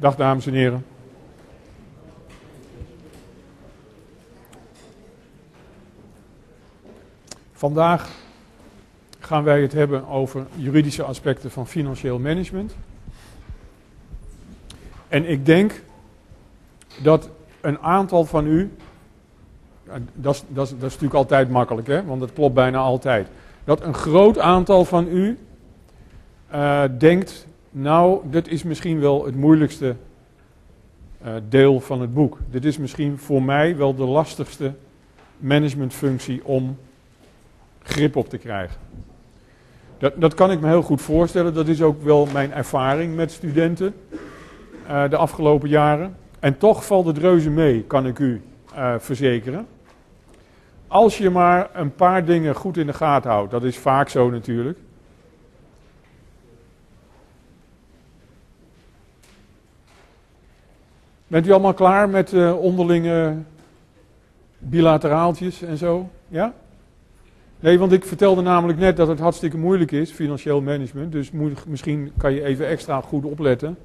Dag dames en heren. Vandaag gaan wij het hebben over juridische aspecten van financieel management. En ik denk dat een aantal van u, dat is, dat, is, natuurlijk altijd makkelijk, hè? want dat klopt bijna altijd. Dat een groot aantal van u uh, denkt, nou, dit is misschien wel het moeilijkste uh, deel van het boek. Dit is misschien voor mij wel de lastigste managementfunctie om grip op te krijgen. Dat, dat kan ik me heel goed voorstellen. Dat is ook wel mijn ervaring met studenten uh, de afgelopen jaren. En toch valt het reuze mee, kan ik u uh, verzekeren. Als je maar een paar dingen goed in de gaten houdt, dat is vaak zo natuurlijk. Bent u allemaal klaar met uh, onderlinge bilateraaltjes en zo? Ja? Nee, want ik vertelde namelijk net dat het hartstikke moeilijk is, financieel management. Dus misschien kan je even extra goed opletten.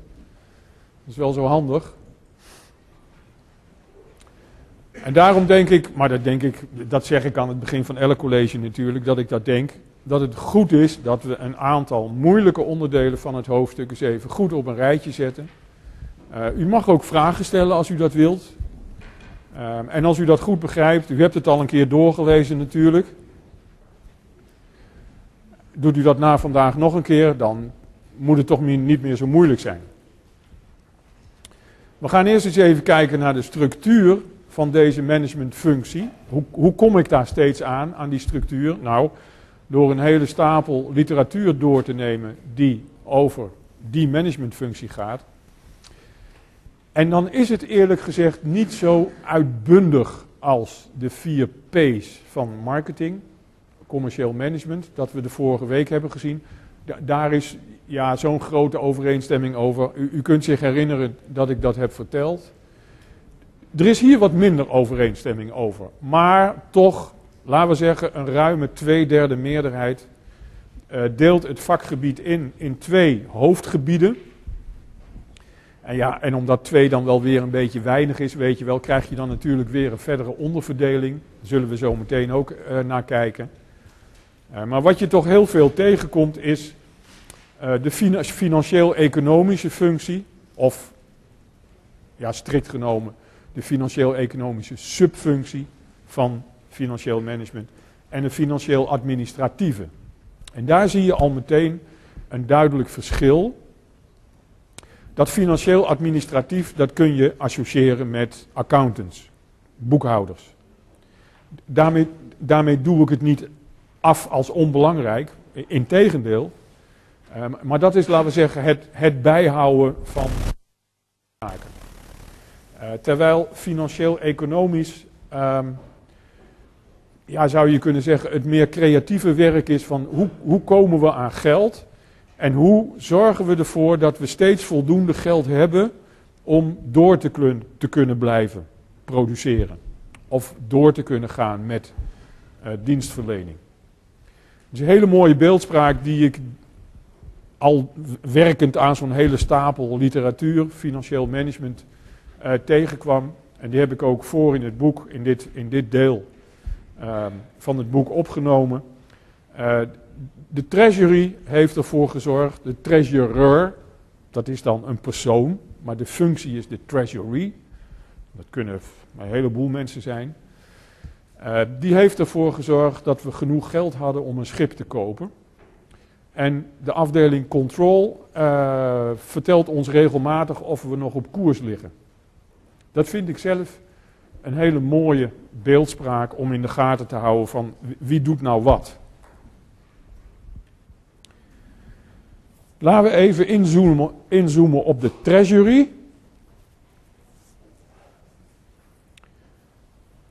Dat is wel zo handig. En daarom denk ik, maar dat denk ik, dat zeg ik aan het begin van elk college natuurlijk, dat ik dat denk, dat het goed is dat we een aantal moeilijke onderdelen van het hoofdstuk eens even goed op een rijtje zetten. Uh, u mag ook vragen stellen als u dat wilt. Uh, en als u dat goed begrijpt, u hebt het al een keer doorgelezen natuurlijk. Doet u dat na vandaag nog een keer, dan moet het toch niet meer zo moeilijk zijn. We gaan eerst eens even kijken naar de structuur van deze managementfunctie. Hoe, hoe kom ik daar steeds aan, aan die structuur? Nou, door een hele stapel literatuur door te nemen die over die managementfunctie gaat. En dan is het eerlijk gezegd niet zo uitbundig als de vier P's van marketing, commercieel management, dat we de vorige week hebben gezien. Da daar is ja, zo'n grote overeenstemming over. U, u kunt zich herinneren dat ik dat heb verteld. Er is hier wat minder overeenstemming over. Maar toch, laten we zeggen, een ruime tweederde meerderheid uh, deelt het vakgebied in in twee hoofdgebieden. En ja, en omdat twee dan wel weer een beetje weinig is, weet je wel, krijg je dan natuurlijk weer een verdere onderverdeling. Daar zullen we zo meteen ook uh, naar kijken. Uh, maar wat je toch heel veel tegenkomt is uh, de financieel-economische functie, of ja, strikt genomen de financieel-economische subfunctie van financieel management en de financieel-administratieve. En daar zie je al meteen een duidelijk verschil. Dat financieel-administratief, dat kun je associëren met accountants, boekhouders. Daarmee, daarmee doe ik het niet af als onbelangrijk, integendeel. Um, maar dat is, laten we zeggen, het, het bijhouden van zaken. Uh, terwijl financieel-economisch, um, ja, zou je kunnen zeggen, het meer creatieve werk is van hoe, hoe komen we aan geld en hoe zorgen we ervoor dat we steeds voldoende geld hebben om door te, te kunnen blijven produceren. Of door te kunnen gaan met uh, dienstverlening. Het is een hele mooie beeldspraak die ik al werkend aan zo'n hele stapel literatuur, financieel management, uh, tegenkwam. En die heb ik ook voor in het boek, in dit, in dit deel uh, van het boek opgenomen. De treasury heeft ervoor gezorgd, de treasurer, dat is dan een persoon, maar de functie is de treasury. Dat kunnen een heleboel mensen zijn. Uh, die heeft ervoor gezorgd dat we genoeg geld hadden om een schip te kopen. En de afdeling control uh, vertelt ons regelmatig of we nog op koers liggen. Dat vind ik zelf een hele mooie beeldspraak om in de gaten te houden van wie doet nou wat. Laten we even inzoomen, inzoomen op de treasury.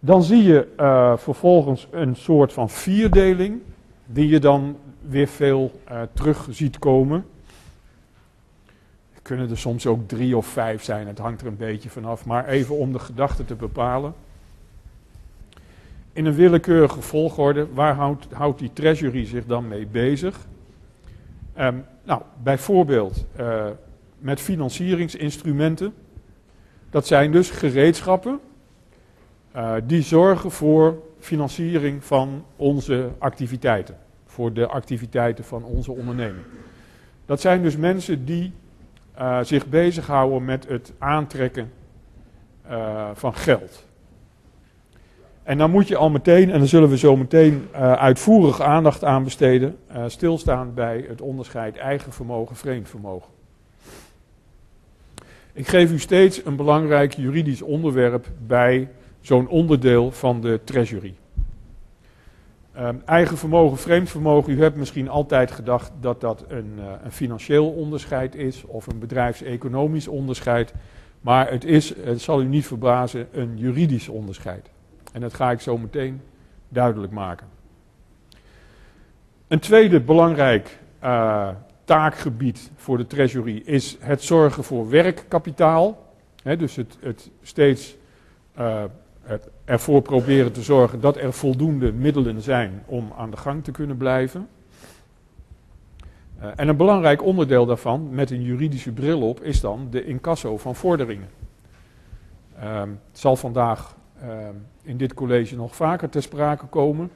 Dan zie je uh, vervolgens een soort van vierdeling, die je dan weer veel uh, terug ziet komen. Kunnen er soms ook drie of vijf zijn, het hangt er een beetje vanaf, maar even om de gedachte te bepalen. In een willekeurige volgorde, waar houdt, houdt die treasury zich dan mee bezig? Um, nou, bijvoorbeeld uh, met financieringsinstrumenten. Dat zijn dus gereedschappen uh, die zorgen voor financiering van onze activiteiten. Voor de activiteiten van onze onderneming. Dat zijn dus mensen die uh, zich bezighouden met het aantrekken van geld. En dan moet je al meteen, en daar zullen we zo meteen uh, uitvoerig aandacht aan besteden, stilstaan bij het onderscheid eigen vermogen, vreemd vermogen. Ik geef u steeds een belangrijk juridisch onderwerp bij zo'n onderdeel van de treasury. Um, eigen vermogen, vreemd vermogen, u hebt misschien altijd gedacht dat dat een, uh, een financieel onderscheid is of een bedrijfseconomisch onderscheid. Maar het is, het zal u niet verbazen, een juridisch onderscheid. En dat ga ik zo meteen duidelijk maken. Een tweede belangrijk uh, taakgebied voor de Treasury is het zorgen voor werkkapitaal. Dus het, het steeds het ervoor proberen te zorgen dat er voldoende middelen zijn om aan de gang te kunnen blijven. Uh, en een belangrijk onderdeel daarvan, met een juridische bril op, is dan de incasso van vorderingen. Uh, het zal vandaag in dit college nog vaker ter sprake komen.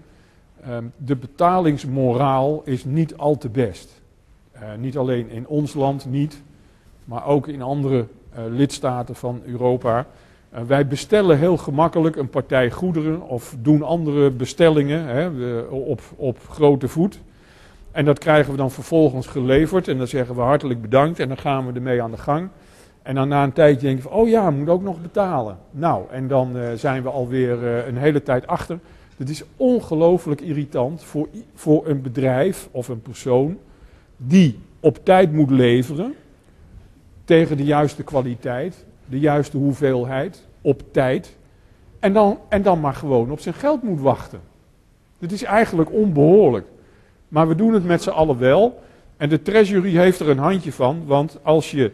Ehm, de betalingsmoraal is niet al te best. Uh, niet alleen in ons land niet, maar ook in andere uh, lidstaten van Europa. Uh, wij bestellen heel gemakkelijk een partij goederen of doen andere bestellingen hè, op, op grote voet. En dat krijgen we dan vervolgens geleverd en dan zeggen we hartelijk bedankt en dan gaan we ermee aan de gang. En dan na een tijdje denken we, oh ja, moet ook nog betalen. Nou, en dan zijn we alweer een hele tijd achter. Het is ongelooflijk irritant voor, voor een bedrijf of een persoon die op tijd moet leveren, tegen de juiste kwaliteit, de juiste hoeveelheid, op tijd, en dan, en dan maar gewoon op zijn geld moet wachten. Dit is eigenlijk onbehoorlijk. Maar we doen het met z'n allen wel. En de treasury heeft er een handje van, want als je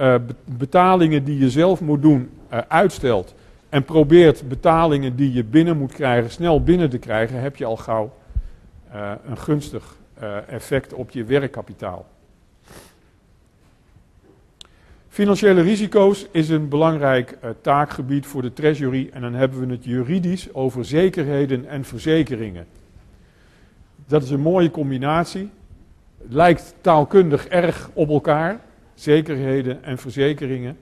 uh, betalingen die je zelf moet doen uh, uitstelt en probeert betalingen die je binnen moet krijgen snel binnen te krijgen, heb je al gauw uh, een gunstig effect op je werkkapitaal. Financiële risico's is een belangrijk taakgebied voor de Treasury en dan hebben we het juridisch over zekerheden en verzekeringen. Dat is een mooie combinatie. Lijkt taalkundig erg op elkaar, zekerheden en verzekeringen.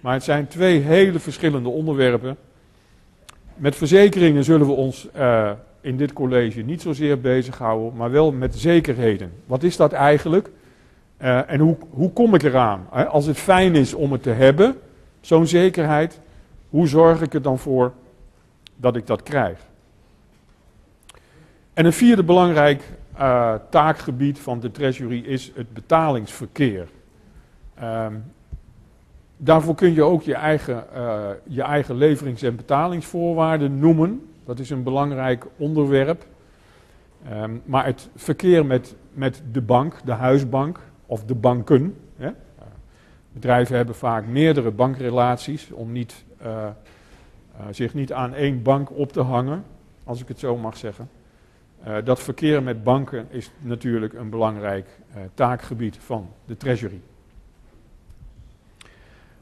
Maar het zijn twee hele verschillende onderwerpen. Met verzekeringen zullen we ons uh, in dit college niet zozeer bezighouden, maar wel met zekerheden. Wat is dat eigenlijk? Uh, en hoe, hoe kom ik eraan? Als het fijn is om het te hebben, zo'n zekerheid, hoe zorg ik er dan voor dat ik dat krijg? En een vierde belangrijk taakgebied van de Treasury is het betalingsverkeer. Um, daarvoor kun je ook je eigen, uh, je eigen leverings- en betalingsvoorwaarden noemen. Dat is een belangrijk onderwerp. Um, maar het verkeer met, met de bank, de huisbank of de banken. Hè? Bedrijven hebben vaak meerdere bankrelaties om niet, uh, uh, zich niet aan één bank op te hangen, als ik het zo mag zeggen. Dat verkeer met banken is natuurlijk een belangrijk taakgebied van de Treasury.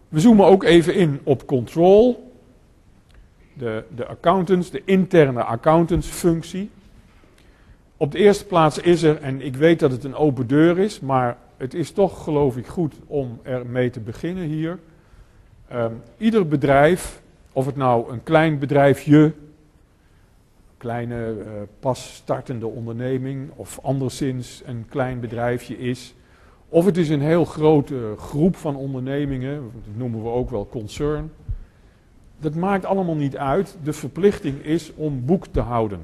We zoomen ook even in op control de, de accountants, de interne accountantsfunctie. Op de eerste plaats is er, en ik weet dat het een open deur is, maar het is toch geloof ik goed om ermee te beginnen hier. Um, ieder bedrijf, of het nou een klein bedrijfje, kleine uh, pas startende onderneming of anderszins een klein bedrijfje is, of het is een heel grote groep van ondernemingen, dat noemen we ook wel concern, dat maakt allemaal niet uit. De verplichting is om boek te houden.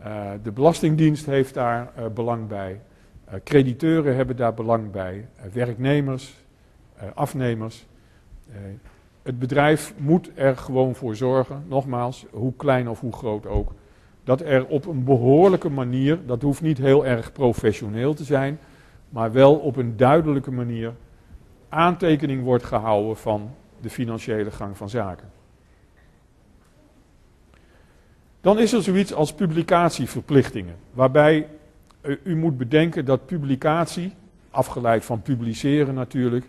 Uh, de Belastingdienst heeft daar uh, belang bij. Uh, crediteuren hebben daar belang bij. werknemers, afnemers. het bedrijf moet er gewoon voor zorgen, nogmaals, hoe klein of hoe groot ook, dat er op een behoorlijke manier, dat hoeft niet heel erg professioneel te zijn, maar wel op een duidelijke manier aantekening wordt gehouden van de financiële gang van zaken. Dan is er zoiets als publicatieverplichtingen, waarbij u moet bedenken dat publicatie afgeleid van publiceren natuurlijk.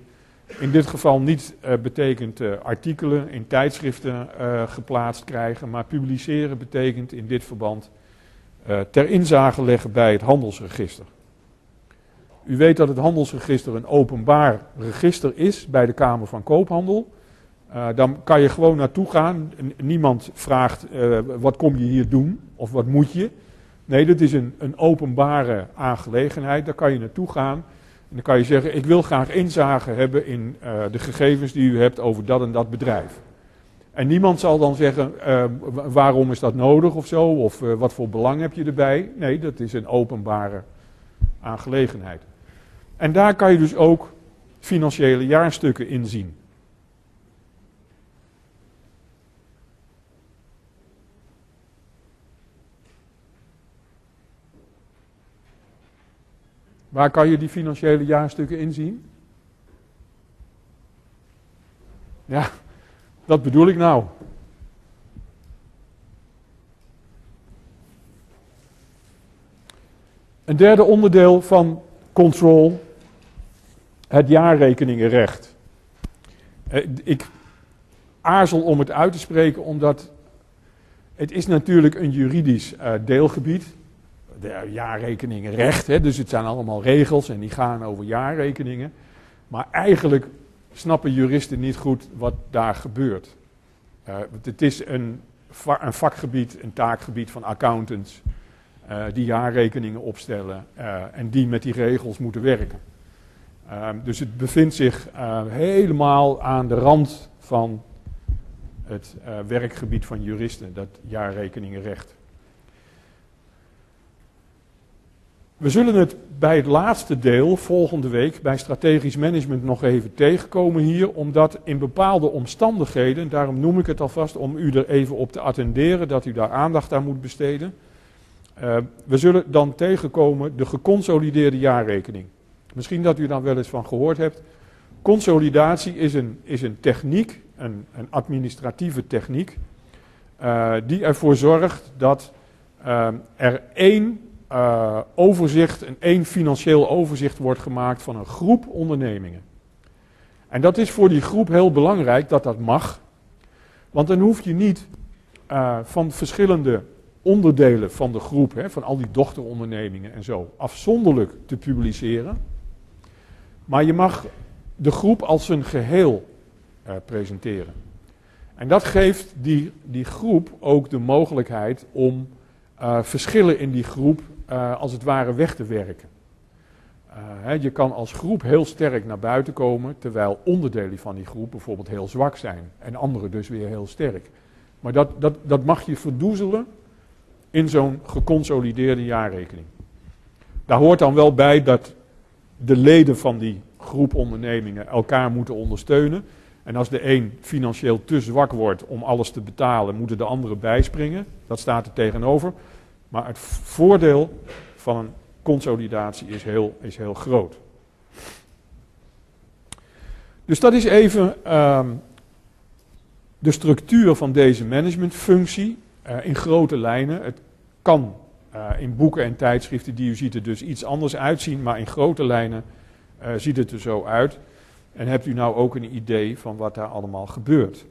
In dit geval niet uh, betekent uh, artikelen in tijdschriften geplaatst krijgen, maar publiceren betekent in dit verband ter inzage leggen bij het handelsregister. U weet dat het handelsregister een openbaar register is bij de Kamer van Koophandel. dan kan je gewoon naartoe gaan. Niemand vraagt wat kom je hier doen of wat moet je. Nee, dit is een, een openbare aangelegenheid. Daar kan je naartoe gaan. En dan kan je zeggen, ik wil graag inzage hebben in uh, de gegevens die u hebt over dat en dat bedrijf. En niemand zal dan zeggen, waarom is dat nodig of zo, of wat voor belang heb je erbij. Nee, dat is een openbare aangelegenheid. En daar kan je dus ook financiële jaarstukken in zien. Waar kan je die financiële jaarstukken inzien? Ja, dat bedoel ik nou. Een derde onderdeel van control, het jaarrekeningenrecht. Eh, ik aarzel om het uit te spreken omdat het is natuurlijk een juridisch uh, deelgebied de jaarrekeningen recht. Hè, dus het zijn allemaal regels en die gaan over jaarrekeningen. Maar eigenlijk snappen juristen niet goed wat daar gebeurt. Het is een, vakgebied, een taakgebied van accountants. Die jaarrekeningen opstellen en die met die regels moeten werken. Ehm, dus het bevindt zich helemaal aan de rand van het werkgebied van juristen, dat jaarrekeningenrecht. We zullen het bij het laatste deel volgende week bij strategisch management nog even tegenkomen hier, omdat in bepaalde omstandigheden, daarom noem ik het alvast om u er even op te attenderen, dat u daar aandacht aan moet besteden. Uh, we zullen dan tegenkomen de geconsolideerde jaarrekening. Misschien dat u daar wel eens van gehoord hebt. Consolidatie is een, is een techniek, een, een administratieve techniek, uh, die ervoor zorgt dat uh, er één uh, overzicht, een één financieel overzicht wordt gemaakt van een groep ondernemingen. En dat is voor die groep heel belangrijk dat dat mag. Want dan hoef je niet van verschillende onderdelen van de groep, hè, van al die dochterondernemingen en zo, afzonderlijk te publiceren. Maar je mag de groep als een geheel uh, presenteren. En dat geeft die, die groep ook de mogelijkheid om uh, verschillen in die groep uh, als het ware weg te werken. Hè, je kan als groep heel sterk naar buiten komen, terwijl onderdelen van die groep bijvoorbeeld heel zwak zijn en anderen dus weer heel sterk. Maar dat, dat, dat mag je verdoezelen in zo'n geconsolideerde jaarrekening. Daar hoort dan wel bij dat de leden van die groep ondernemingen elkaar moeten ondersteunen. En als de een financieel te zwak wordt om alles te betalen, moeten de anderen bijspringen. Dat staat er tegenover. Maar het voordeel van een consolidatie is heel, is heel groot. Dus dat is even um, de structuur van deze managementfunctie uh, in grote lijnen. Het kan uh, in boeken en tijdschriften die u ziet er dus iets anders uitzien, maar in grote lijnen uh, ziet het er zo uit. En hebt u nou ook een idee van wat daar allemaal gebeurt?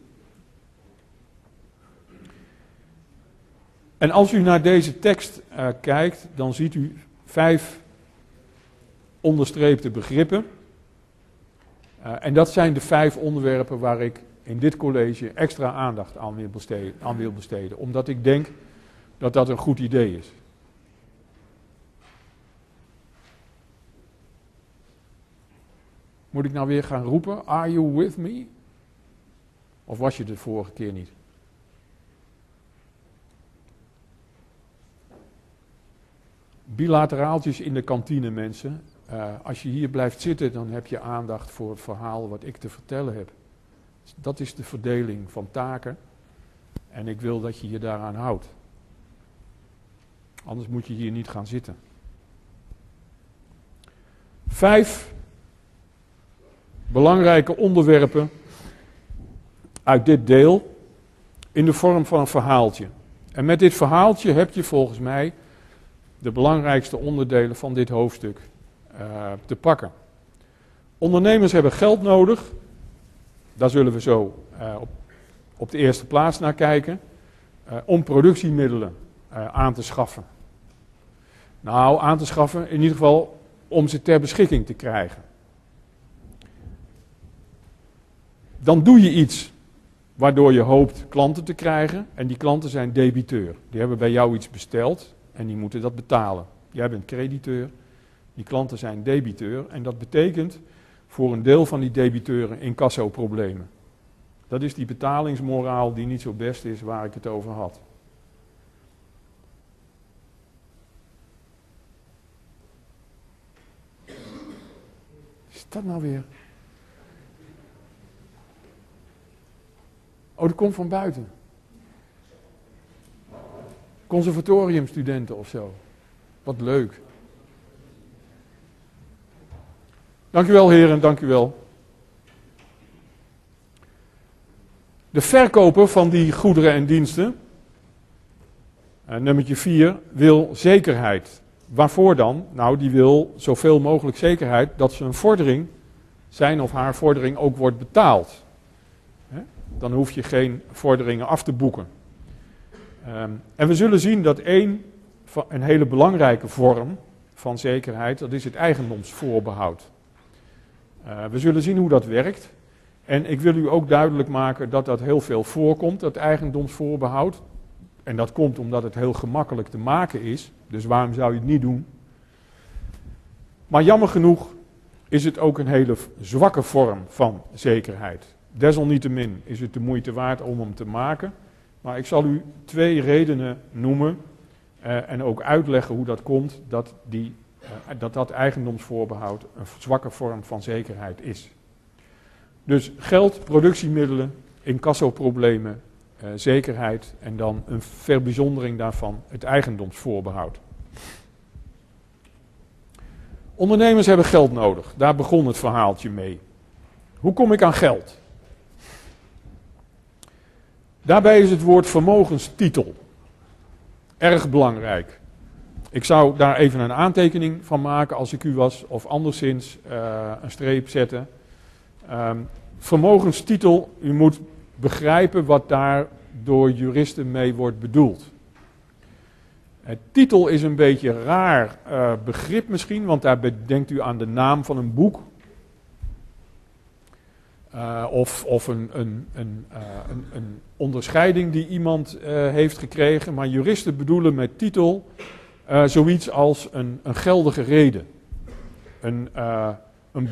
En als u naar deze tekst uh, kijkt, dan ziet u vijf onderstreepte begrippen. En dat zijn de vijf onderwerpen waar ik in dit college extra aandacht aan wil, besteden, aan wil besteden. Omdat ik denk dat dat een goed idee is. Moet ik nou weer gaan roepen, are you with me? Of was je de vorige keer niet? bilateraaltjes in de kantine, mensen. Uh, als je hier blijft zitten, dan heb je aandacht voor het verhaal wat ik te vertellen heb. Dat is de verdeling van taken. En ik wil dat je je daaraan houdt. Anders moet je hier niet gaan zitten. Vijf belangrijke onderwerpen uit dit deel in de vorm van een verhaaltje. En met dit verhaaltje heb je volgens mij de belangrijkste onderdelen van dit hoofdstuk eh, te pakken. Ondernemers hebben geld nodig. Daar zullen we zo uh, op, op, de eerste plaats naar kijken. Uh, om productiemiddelen aan te schaffen. Nou, aan te schaffen, in ieder geval om ze ter beschikking te krijgen. Dan doe je iets waardoor je hoopt klanten te krijgen. En die klanten zijn debiteur. Die hebben bij jou iets besteld en die moeten dat betalen. Jij bent crediteur, die klanten zijn debiteur. En dat betekent voor een deel van die debiteuren incasso-problemen. Dat is die betalingsmoraal die niet zo best is waar ik het over had. Is dat nou weer? Oh, dat komt van buiten. Conservatoriumstudenten of zo. Wat leuk. Dank u wel, heren, dank u wel. De verkoper van die goederen en diensten, uh, nummertje 4, wil zekerheid. Waarvoor dan? Nou, die wil zoveel mogelijk zekerheid dat zijn vordering, zijn of haar vordering, ook wordt betaald. Dan hoef je geen vorderingen af te boeken. Ehm, en we zullen zien dat één, een hele belangrijke vorm van zekerheid, dat is het eigendomsvoorbehoud. Uh, we zullen zien hoe dat werkt. En ik wil u ook duidelijk maken dat dat heel veel voorkomt, dat eigendomsvoorbehoud. En dat komt omdat het heel gemakkelijk te maken is. Dus waarom zou je het niet doen? Maar jammer genoeg is het ook een hele zwakke vorm van zekerheid. Desalniettemin is het de moeite waard om hem te maken. Maar ik zal u twee redenen noemen uh, en ook uitleggen hoe dat komt dat, die, uh, dat dat eigendomsvoorbehoud een zwakke vorm van zekerheid is. Dus geld, productiemiddelen, incassoproblemen, uh, zekerheid en dan een verbijzondering daarvan, het eigendomsvoorbehoud. Ondernemers hebben geld nodig, daar begon het verhaaltje mee. Hoe kom ik aan geld? Daarbij is het woord vermogenstitel erg belangrijk. Ik zou daar even een aantekening van maken als ik u was, of anderszins uh, een streep zetten. Um, vermogenstitel, u moet begrijpen wat daar door juristen mee wordt bedoeld. Het titel is een beetje raar uh, begrip misschien, want daar denkt u aan de naam van een boek uh, of, of een, een, een, uh, een, een, onderscheiding die iemand uh, heeft gekregen. Maar juristen bedoelen met titel zoiets als een, een geldige reden. Een, een,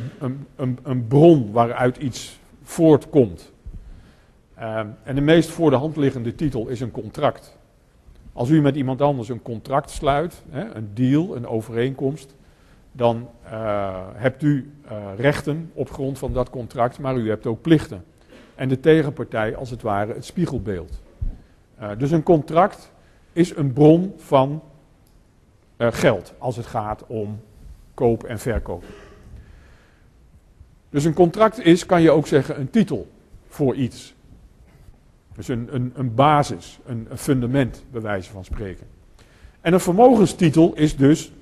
een, een, bron waaruit iets voortkomt. en de meest voor de hand liggende titel is een contract. Als u met iemand anders een contract sluit, hè, een deal, een overeenkomst, dan uh, hebt u uh, rechten op grond van dat contract, maar u hebt ook plichten. En de tegenpartij als het ware het spiegelbeeld. Uh, dus een contract is een bron van geld als het gaat om koop en verkoop. Dus een contract is, kan je ook zeggen, een titel voor iets. Dus een, een, een basis, een, een fundament, bij wijze van spreken. En een vermogenstitel is dus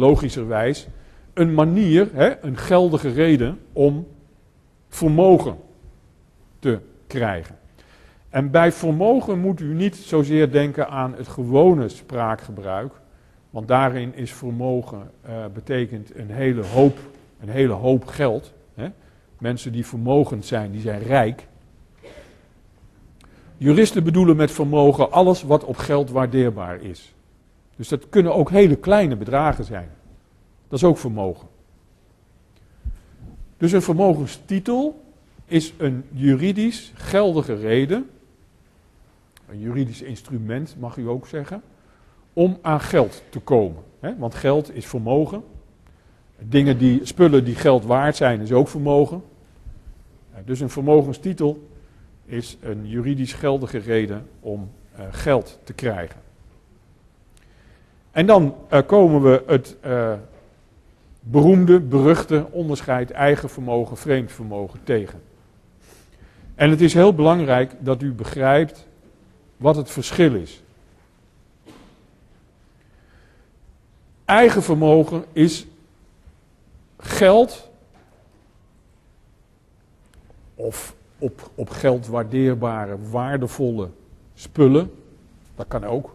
logischerwijs een manier, hè, een geldige reden om vermogen te krijgen. En bij vermogen moet u niet zozeer denken aan het gewone spraakgebruik, want daarin is vermogen uh, betekent een hele hoop, een hele hoop geld. Hè. Mensen die vermogend zijn, die zijn rijk. Juristen bedoelen met vermogen alles wat op geld waardeerbaar is. Dus dat kunnen ook hele kleine bedragen zijn. Dat is ook vermogen. Dus een vermogenstitel is een juridisch geldige reden, een juridisch instrument mag u ook zeggen, om aan geld te komen. Want geld is vermogen. Dingen die, spullen die geld waard zijn, is ook vermogen. Dus een vermogenstitel is een juridisch geldige reden om uh, geld te krijgen. En dan uh, komen we het uh, beroemde, beruchte onderscheid eigen vermogen, vreemd vermogen tegen. En het is heel belangrijk dat u begrijpt wat het verschil is. Eigen vermogen is geld of op, op geld waardeerbare, waardevolle spullen. Dat kan ook.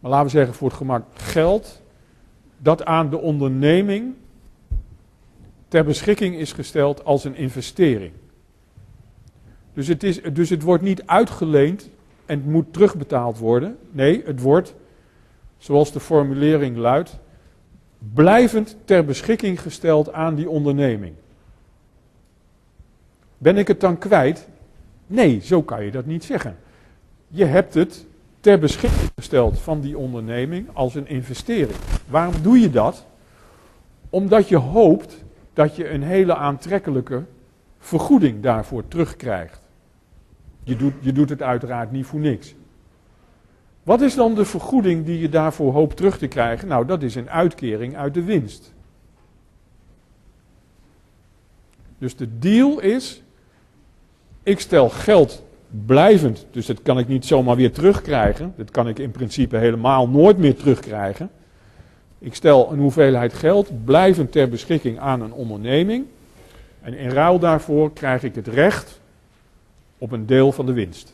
Maar laten we zeggen voor het gemak geld dat aan de onderneming ter beschikking is gesteld als een investering. Dus het, is, dus het wordt niet uitgeleend en het moet terugbetaald worden. Nee, het wordt, zoals de formulering luidt, blijvend ter beschikking gesteld aan die onderneming. Ben ik het dan kwijt? Nee, zo kan je dat niet zeggen. Je hebt het ter beschikking gesteld van die onderneming als een investering. Waarom doe je dat? Omdat je hoopt dat je een hele aantrekkelijke vergoeding daarvoor terugkrijgt. Je doet, je doet het uiteraard niet voor niks. Wat is dan de vergoeding die je daarvoor hoopt terug te krijgen? Nou, dat is een uitkering uit de winst. Dus de deal is, ik stel geld blijvend, dus dat kan ik niet zomaar weer terugkrijgen. Dat kan ik in principe helemaal nooit meer terugkrijgen. Ik stel een hoeveelheid geld blijvend ter beschikking aan een onderneming. En in ruil daarvoor krijg ik het recht op een deel van de winst.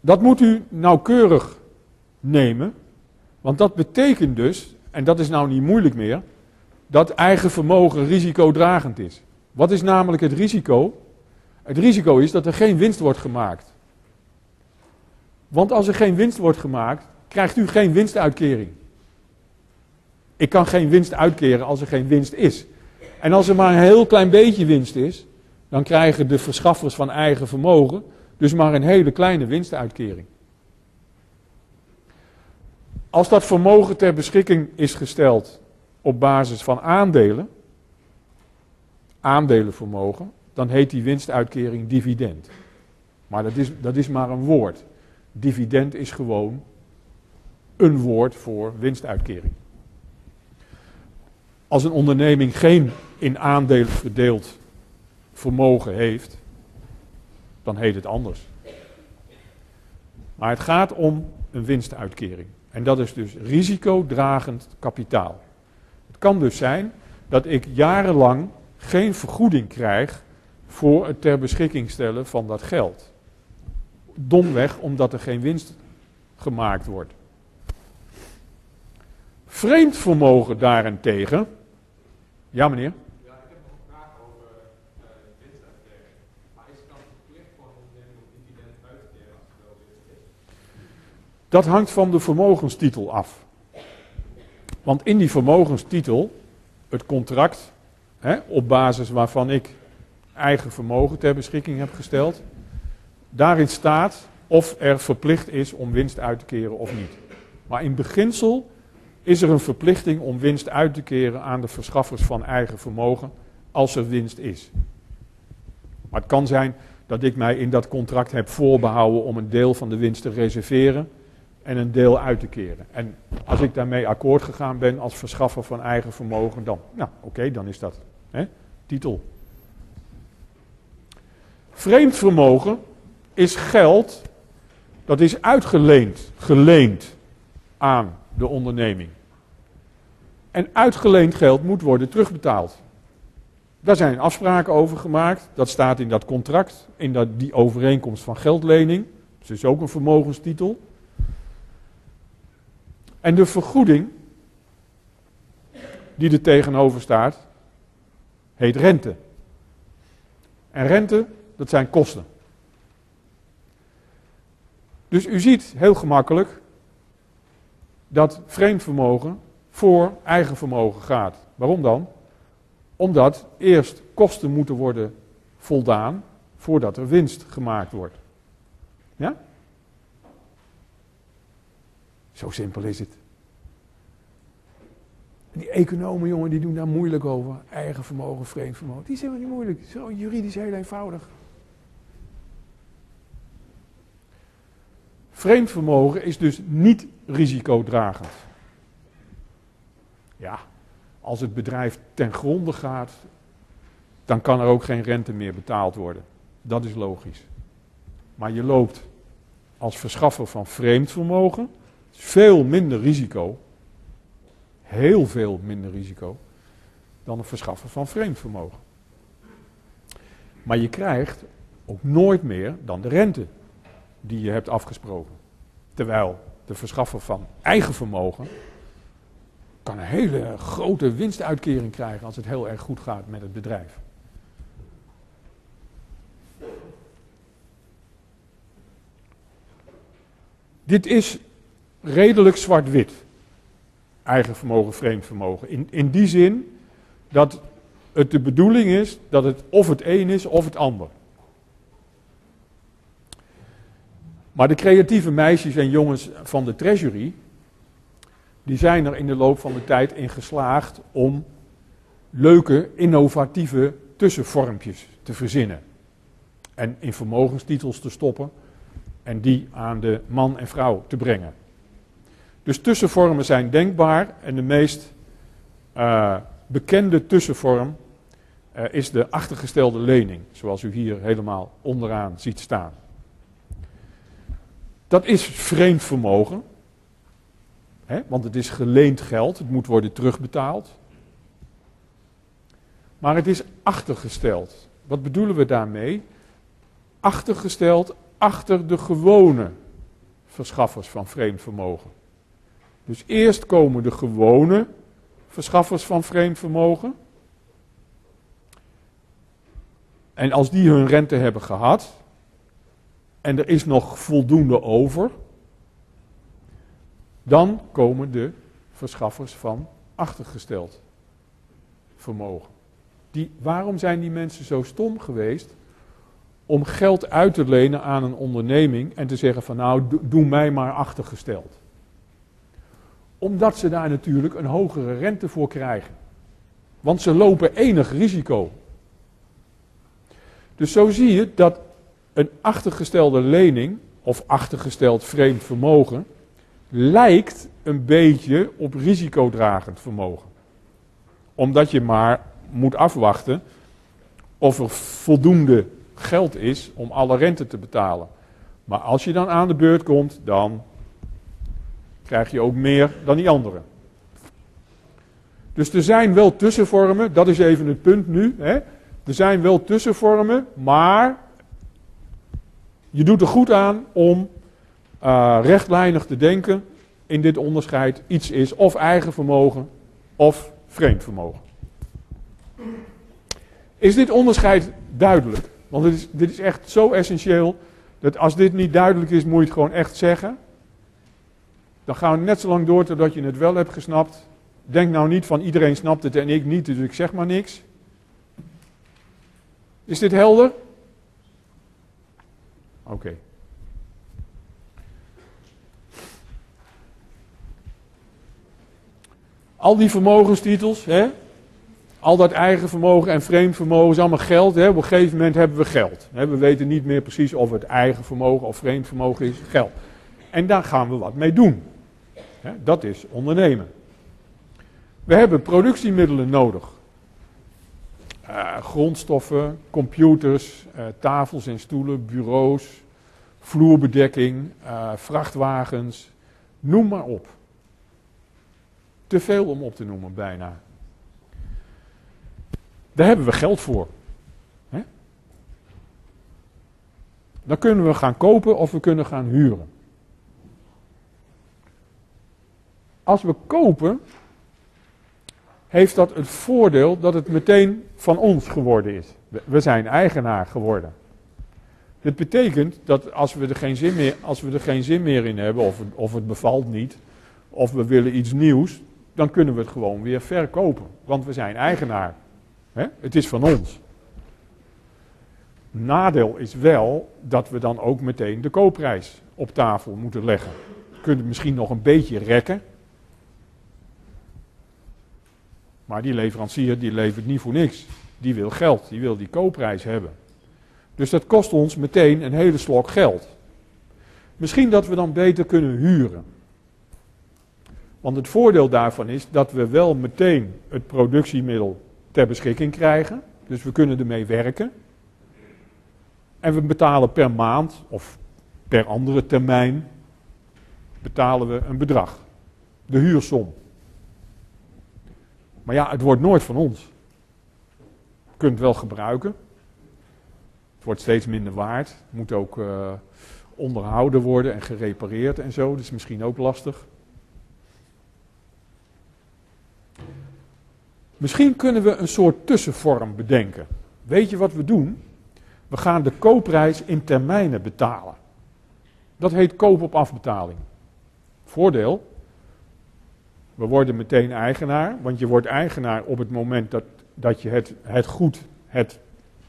Dat moet u nauwkeurig nemen, want dat betekent dus, en dat is nou niet moeilijk meer, dat eigen vermogen risicodragend is. Wat is namelijk het risico? Het risico is dat er geen winst wordt gemaakt. Want als er geen winst wordt gemaakt, krijgt u geen winstuitkering. Ik kan geen winst uitkeren als er geen winst is. En als er maar een heel klein beetje winst is, dan krijgen de verschaffers van eigen vermogen dus maar een hele kleine winstuitkering. Als dat vermogen ter beschikking is gesteld op basis van aandelen, aandelenvermogen, dan heet die winstuitkering dividend. Maar dat is, dat is maar een woord. Dividend is gewoon een woord voor winstuitkering. Als een onderneming geen in aandelen verdeeld vermogen heeft, dan heet het anders. Maar het gaat om een winstuitkering. En dat is dus risicodragend kapitaal. Het kan dus zijn dat ik jarenlang geen vergoeding krijg voor het ter beschikking stellen van dat geld. Domweg omdat er geen winst gemaakt wordt. Vreemd vermogen daarentegen. Ja, meneer? Ja, ik heb nog een vraag over uh, winstuitkering. Maar is het dan verplicht voor een onderneming om dividend uit te keren als het wel winst is? Dat hangt van de vermogenstitel af. Want in die vermogenstitel, het contract hè, op basis waarvan ik eigen vermogen ter beschikking heb gesteld, daarin staat of er verplicht is om winst uit te keren of niet. Maar in beginsel is er een verplichting om winst uit te keren aan de verschaffers van eigen vermogen als er winst is. Maar het kan zijn dat ik mij in dat contract heb voorbehouden om een deel van de winst te reserveren en een deel uit te keren. En als ik daarmee akkoord gegaan ben als verschaffer van eigen vermogen, dan, nou oké, dan is dat titel. Vreemd vermogen is geld dat is uitgeleend, geleend aan de onderneming. En uitgeleend geld moet worden terugbetaald. Daar zijn afspraken over gemaakt. Dat staat in dat contract, in dat, die overeenkomst van geldlening. Dat is ook een vermogenstitel. En de vergoeding die er tegenover staat, heet rente. En rente, dat zijn kosten. Dus u ziet heel gemakkelijk dat vreemd vermogen voor eigen vermogen gaat. Waarom dan? Omdat eerst kosten moeten worden voldaan voordat er winst gemaakt wordt. Ja? Zo simpel is het. Die economen, jongen, die doen daar moeilijk over. Eigen vermogen, vreemd vermogen. Die zijn helemaal niet moeilijk. Zo juridisch heel eenvoudig. Vreemd vermogen is dus niet risicodragend. Ja, als het bedrijf ten gronde gaat, dan kan er ook geen rente meer betaald worden. Dat is logisch. Maar je loopt als verschaffer van vreemd vermogen veel minder risico, heel veel minder risico, dan een verschaffer van vreemd vermogen. Maar je krijgt ook nooit meer dan de rente die je hebt afgesproken. Terwijl de verschaffer van eigen vermogen kan een hele grote winstuitkering krijgen als het heel erg goed gaat met het bedrijf. Dit is redelijk zwart-wit. Eigen vermogen, vreemd vermogen. In, in die zin dat het de bedoeling is dat het of het een is of het ander. Maar de creatieve meisjes en jongens van de Treasury, die zijn er in de loop van de tijd in geslaagd om leuke, innovatieve tussenvormpjes te verzinnen. En in vermogenstitels te stoppen en die aan de man en vrouw te brengen. Dus tussenvormen zijn denkbaar en de meest uh, bekende tussenvorm uh, is de achtergestelde lening, zoals u hier helemaal onderaan ziet staan. Dat is vreemd vermogen, hè, want het is geleend geld, het moet worden terugbetaald. Maar het is achtergesteld. Wat bedoelen we daarmee? Achtergesteld achter de gewone verschaffers van vreemd vermogen. Dus eerst komen de gewone verschaffers van vreemd vermogen. En als die hun rente hebben gehad en er is nog voldoende over, dan komen de verschaffers van achtergesteld vermogen. Die, waarom zijn die mensen zo stom geweest om geld uit te lenen aan een onderneming en te zeggen van nou doe mij maar achtergesteld? Omdat ze daar natuurlijk een hogere rente voor krijgen. Want ze lopen enig risico. Dus zo zie je dat een achtergestelde lening of achtergesteld vreemd vermogen lijkt een beetje op risicodragend vermogen. Omdat je maar moet afwachten of er voldoende geld is om alle rente te betalen. Maar als je dan aan de beurt komt, dan krijg je ook meer dan die anderen. Dus er zijn wel tussenvormen, dat is even het punt nu. Hè. Er zijn wel tussenvormen, maar je doet er goed aan om uh, rechtlijnig te denken in dit onderscheid. Iets is of eigen vermogen of vreemd vermogen. Is dit onderscheid duidelijk? Want dit is, dit is echt zo essentieel dat als dit niet duidelijk is, moet je het gewoon echt zeggen. Dan gaan we net zo lang door totdat je het wel hebt gesnapt. Denk nou niet van iedereen snapt het en ik niet, dus ik zeg maar niks. Is dit helder? Oké. Al die vermogenstitels, hè? al dat eigen vermogen en vreemd vermogen is allemaal geld. Hè? Op een gegeven moment hebben we geld. Hè? We weten niet meer precies of het eigen vermogen of vreemd vermogen is, geld. En daar gaan we wat mee doen. Dat is ondernemen. We hebben productiemiddelen nodig. Uh, grondstoffen, computers, uh, tafels en stoelen, bureaus, vloerbedekking, uh, vrachtwagens, noem maar op. Te veel om op te noemen, bijna. Daar hebben we geld voor. Dan kunnen we gaan kopen of we kunnen gaan huren. Als we kopen, heeft dat het voordeel dat het meteen van ons geworden is. We zijn eigenaar geworden. Dit betekent dat als we er geen zin meer, als we er geen zin meer in hebben, of, of het bevalt niet, of we willen iets nieuws, dan kunnen we het gewoon weer verkopen. Want we zijn eigenaar. Het is van ons. Nadeel is wel dat we dan ook meteen de koopprijs op tafel moeten leggen. We kunnen misschien nog een beetje rekken. Maar die leverancier die levert niet voor niks. Die wil geld, die wil die koopprijs hebben. Dus dat kost ons meteen een hele slok geld. Misschien dat we dan beter kunnen huren. Want het voordeel daarvan is dat we wel meteen het productiemiddel ter beschikking krijgen. Dus we kunnen ermee werken. En we betalen per maand of per andere termijn betalen we een bedrag. De huursom. Maar ja, het wordt nooit van ons. Je kunt het wel gebruiken. Het wordt steeds minder waard. Het moet ook uh, onderhouden worden en gerepareerd en zo. Dat is misschien ook lastig. Misschien kunnen we een soort tussenvorm bedenken. Weet je wat we doen? We gaan de koopprijs in termijnen betalen. Dat heet koop op afbetaling. Voordeel, we worden meteen eigenaar, want je wordt eigenaar op het moment dat, dat je het, het goed, het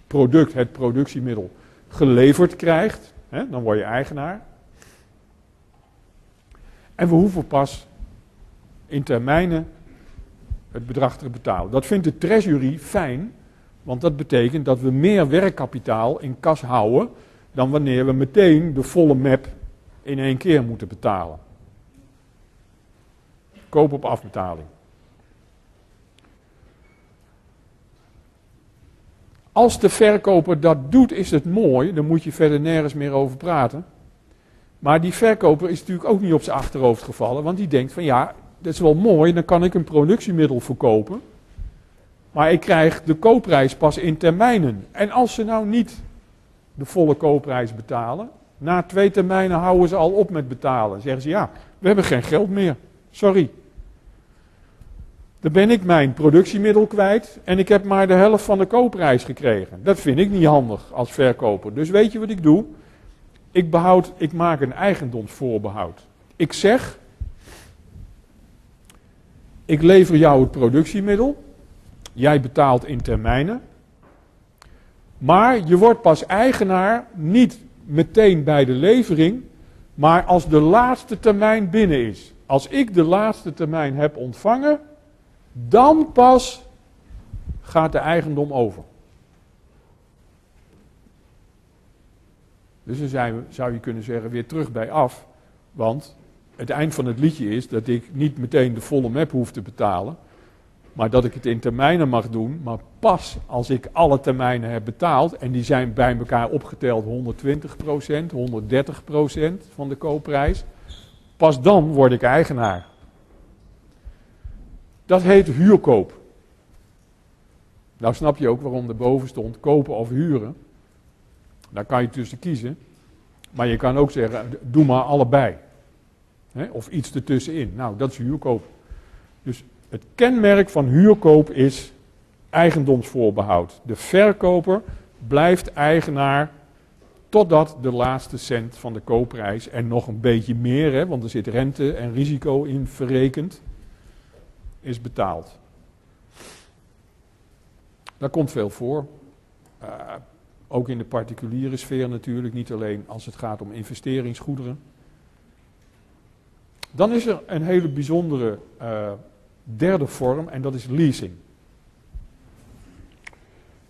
product, het productiemiddel geleverd krijgt. Hè, dan word je eigenaar. En we hoeven pas in termijnen het bedrag te betalen. Dat vindt de treasury fijn, want dat betekent dat we meer werkkapitaal in kas houden dan wanneer we meteen de volle map in één keer moeten betalen. Koop op afbetaling. Als de verkoper dat doet, is het mooi, dan moet je verder nergens meer over praten. Maar die verkoper is natuurlijk ook niet op zijn achterhoofd gevallen, want die denkt van ja, dat is wel mooi, dan kan ik een productiemiddel verkopen. Maar ik krijg de koopprijs pas in termijnen. En als ze nou niet de volle koopprijs betalen, na twee termijnen houden ze al op met betalen. Zeggen ze ja, we hebben geen geld meer. Sorry. Dan ben ik mijn productiemiddel kwijt en ik heb maar de helft van de koopprijs gekregen. Dat vind ik niet handig als verkoper. Dus weet je wat ik doe? Ik, behoud, ik maak een eigendomsvoorbehoud. Ik zeg, ik lever jou het productiemiddel. Jij betaalt in termijnen. Maar je wordt pas eigenaar niet meteen bij de levering, maar als de laatste termijn binnen is. Als ik de laatste termijn heb ontvangen, dan pas gaat de eigendom over. Dus dan zou je kunnen zeggen weer terug bij af, want het eind van het liedje is dat ik niet meteen de volle map hoef te betalen, maar dat ik het in termijnen mag doen, maar pas als ik alle termijnen heb betaald, en die zijn bij elkaar opgeteld 120%, 130% van de koopprijs, pas dan word ik eigenaar. Dat heet huurkoop. Nou snap je ook waarom er boven stond kopen of huren. Daar kan je tussen kiezen. Maar je kan ook zeggen, doe maar allebei. of iets ertussenin. Nou, dat is huurkoop. Dus het kenmerk van huurkoop is eigendomsvoorbehoud. De verkoper blijft eigenaar totdat de laatste cent van de koopprijs en nog een beetje meer, hè, want er zit rente en risico in verrekend, is betaald. Daar komt veel voor. Uh, ook in de particuliere sfeer natuurlijk, niet alleen als het gaat om investeringsgoederen. Dan is er een hele bijzondere uh, derde vorm en dat is leasing.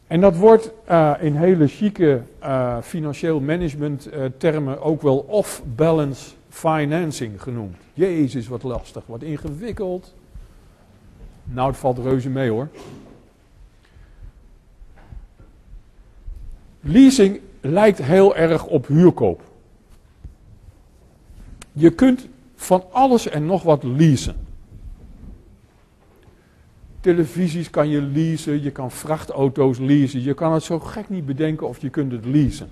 En dat wordt uh, in hele chique financieel management termen ook wel off-balance financing genoemd. Jezus, wat lastig, wat ingewikkeld. Nou, het valt reuze mee hoor. Leasing lijkt heel erg op huurkoop. Je kunt van alles en nog wat leasen. Televisies kan je leasen, je kan vrachtauto's leasen. Je kan het zo gek niet bedenken of je kunt het leasen.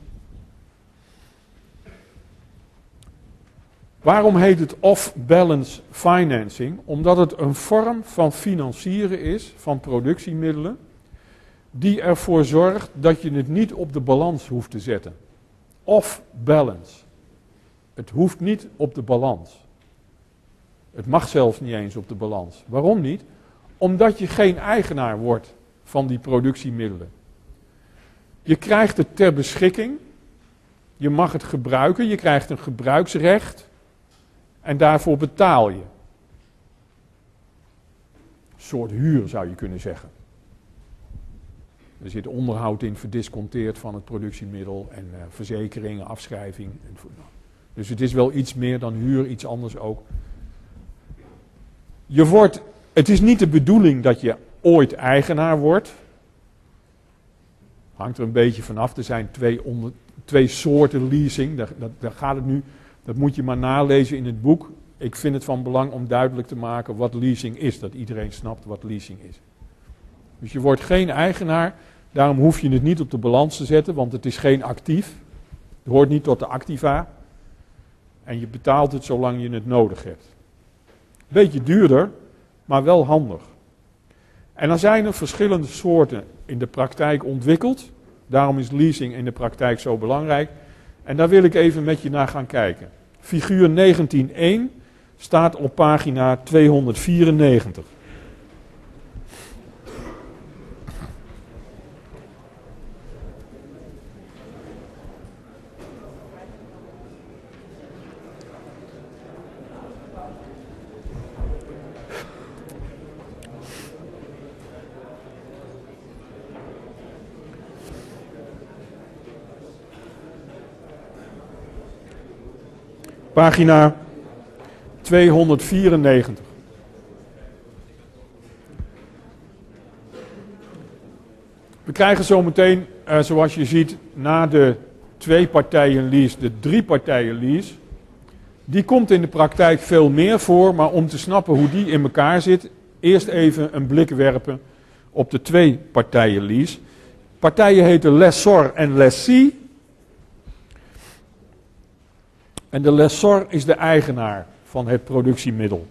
Waarom heet het off-balance financing? Omdat het een vorm van financieren is van productiemiddelen die ervoor zorgt dat je het niet op de balans hoeft te zetten. Off-balance. Het hoeft niet op de balans. Het mag zelfs niet eens op de balans. Waarom niet? Omdat je geen eigenaar wordt van die productiemiddelen. Je krijgt het ter beschikking. Je mag het gebruiken. Je krijgt een gebruiksrecht. En daarvoor betaal je. Een soort huur zou je kunnen zeggen. Er zit onderhoud in, verdisconteerd van het productiemiddel en uh, verzekeringen, afschrijving. En, dus het is wel iets meer dan huur, iets anders ook. Je wordt het is niet de bedoeling dat je ooit eigenaar wordt. Hangt er een beetje vanaf. Er zijn twee, twee soorten leasing. Daar, daar, gaat het nu. Dat moet je maar nalezen in het boek. ik vind het van belang om duidelijk te maken wat leasing is. Dat iedereen snapt wat leasing is. Dus je wordt geen eigenaar. Daarom hoef je het niet op de balans te zetten, want het is geen actief. Het hoort niet tot de activa. En je betaalt het zolang je het nodig hebt. Beetje duurder, maar wel handig. En dan zijn er verschillende soorten in de praktijk ontwikkeld. Daarom is leasing in de praktijk zo belangrijk. En daar wil ik even met je naar gaan kijken. Figuur 19.1 staat op pagina 294. Pagina 294. We krijgen zometeen, uh, zoals je ziet, na de twee partijen lease, de drie partijen lease. Die komt in de praktijk veel meer voor, maar om te snappen hoe die in elkaar zit, eerst even een blik werpen op de twee partijen lease. Partijen heten lessor en lessee. En de lessor is de eigenaar van het productiemiddel.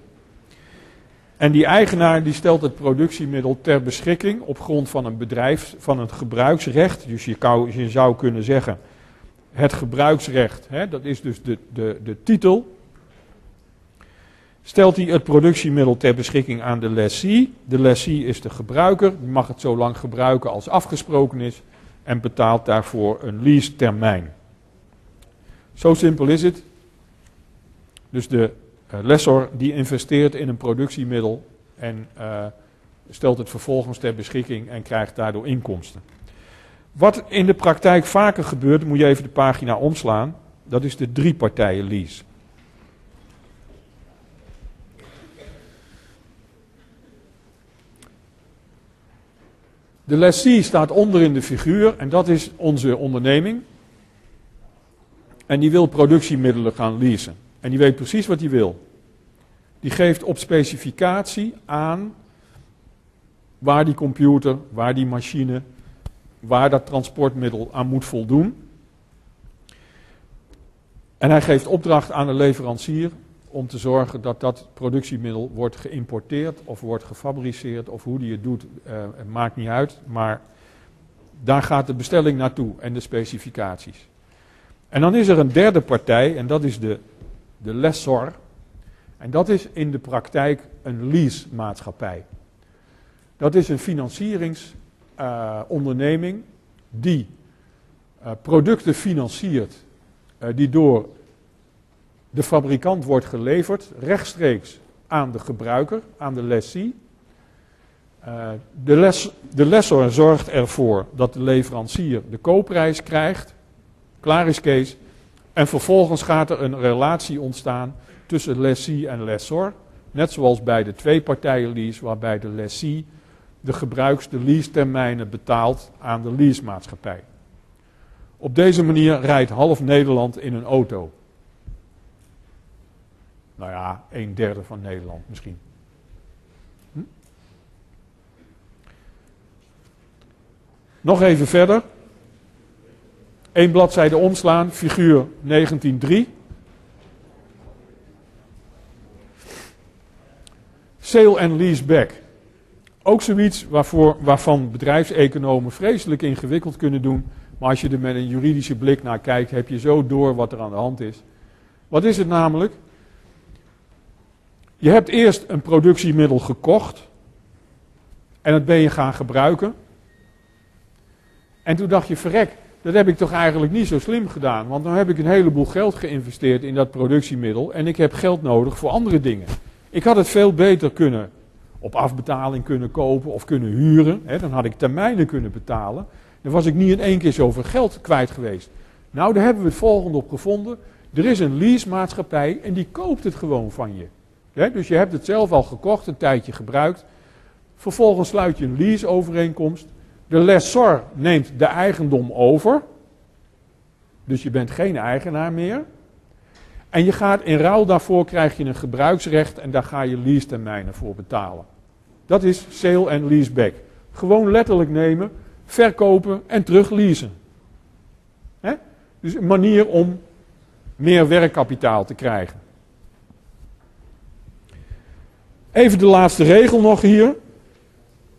En die eigenaar die stelt het productiemiddel ter beschikking op grond van een bedrijf, van een gebruiksrecht. Dus je, je zou kunnen zeggen, het gebruiksrecht, hè, dat is dus de, de, de titel. Stelt hij het productiemiddel ter beschikking aan de lessee. De lessee is de gebruiker, die mag het zo lang gebruiken als afgesproken is en betaalt daarvoor een lease termijn. Zo simpel is het. Dus de uh, lessor die investeert in een productiemiddel en uh, stelt het vervolgens ter beschikking en krijgt daardoor inkomsten. Wat in de praktijk vaker gebeurt, moet je even de pagina omslaan, dat is de drie partijen lease. De lessee staat onder in de figuur en dat is onze onderneming. En die wil productiemiddelen gaan leasen. En die weet precies wat hij wil. Die geeft op specificatie aan waar die computer, waar die machine, waar dat transportmiddel aan moet voldoen. En hij geeft opdracht aan de leverancier om te zorgen dat dat productiemiddel wordt geïmporteerd of wordt gefabriceerd of hoe die het doet, het maakt niet uit. Maar daar gaat de bestelling naartoe en de specificaties. En dan is er een derde partij en dat is de de lessor. En dat is in de praktijk een leasemaatschappij. Dat is een financieringsonderneming uh, die uh, producten financiert uh, die door de fabrikant wordt geleverd, rechtstreeks aan de gebruiker, aan de lessee. de, les, de lessor zorgt ervoor dat de leverancier de koopprijs krijgt. Klaar is Kees. En vervolgens gaat er een relatie ontstaan tussen lessee en lessor. Net zoals bij de twee partijen lease, waarbij de lessee de gebruiks, de lease-termijnen betaalt aan de leasemaatschappij. Op deze manier rijdt half Nederland in een auto. Nou ja, een derde van Nederland misschien. Hm? Nog even verder. Eén bladzijde omslaan, figuur 19.3. Sale and lease back. Ook zoiets waarvoor, waarvan bedrijfseconomen vreselijk ingewikkeld kunnen doen. Maar als je er met een juridische blik naar kijkt, heb je zo door wat er aan de hand is. Wat is het namelijk? Je hebt eerst een productiemiddel gekocht. En dat ben je gaan gebruiken. En toen dacht je, verrek, dat heb ik toch eigenlijk niet zo slim gedaan. Want dan heb ik een heleboel geld geïnvesteerd in dat productiemiddel. En ik heb geld nodig voor andere dingen. Ik had het veel beter kunnen op afbetaling kunnen kopen of kunnen huren. Hè, dan had ik termijnen kunnen betalen. Dan was ik niet in één keer zoveel geld kwijt geweest. Nou, daar hebben we het volgende op gevonden. Er is een leasemaatschappij en die koopt het gewoon van je. Dus je hebt het zelf al gekocht, een tijdje gebruikt. Vervolgens sluit je een leaseovereenkomst. De lessor neemt de eigendom over. Dus je bent geen eigenaar meer. En je gaat in ruil daarvoor krijg je een gebruiksrecht en daar ga je lease-termijnen voor betalen. Dat is sale en leaseback. Gewoon letterlijk nemen, verkopen en terug leasen. Hè? Dus een manier om meer werkkapitaal te krijgen. Even de laatste regel nog hier.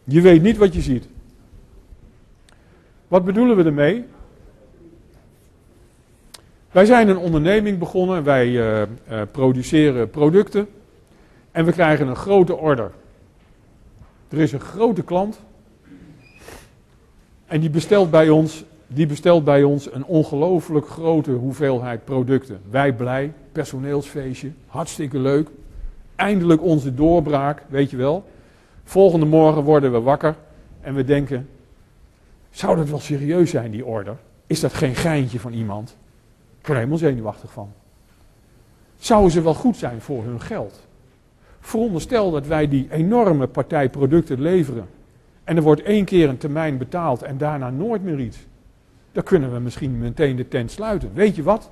Je weet niet wat je ziet. Wat bedoelen we ermee? Wij zijn een onderneming begonnen, wij uh, uh, produceren producten en we krijgen een grote order. Er is een grote klant en die bestelt bij ons, die bestelt bij ons een ongelooflijk grote hoeveelheid producten. Wij blij, personeelsfeestje, hartstikke leuk. Eindelijk onze doorbraak, weet je wel. Volgende morgen worden we wakker en we denken, zou dat wel serieus zijn die order? Is dat geen geintje van iemand? Ik word er helemaal zenuwachtig van. Zouden ze wel goed zijn voor hun geld? Veronderstel dat wij die enorme partij producten leveren. En er wordt één keer een termijn betaald en daarna nooit meer iets. Dan kunnen we misschien meteen de tent sluiten. Weet je wat?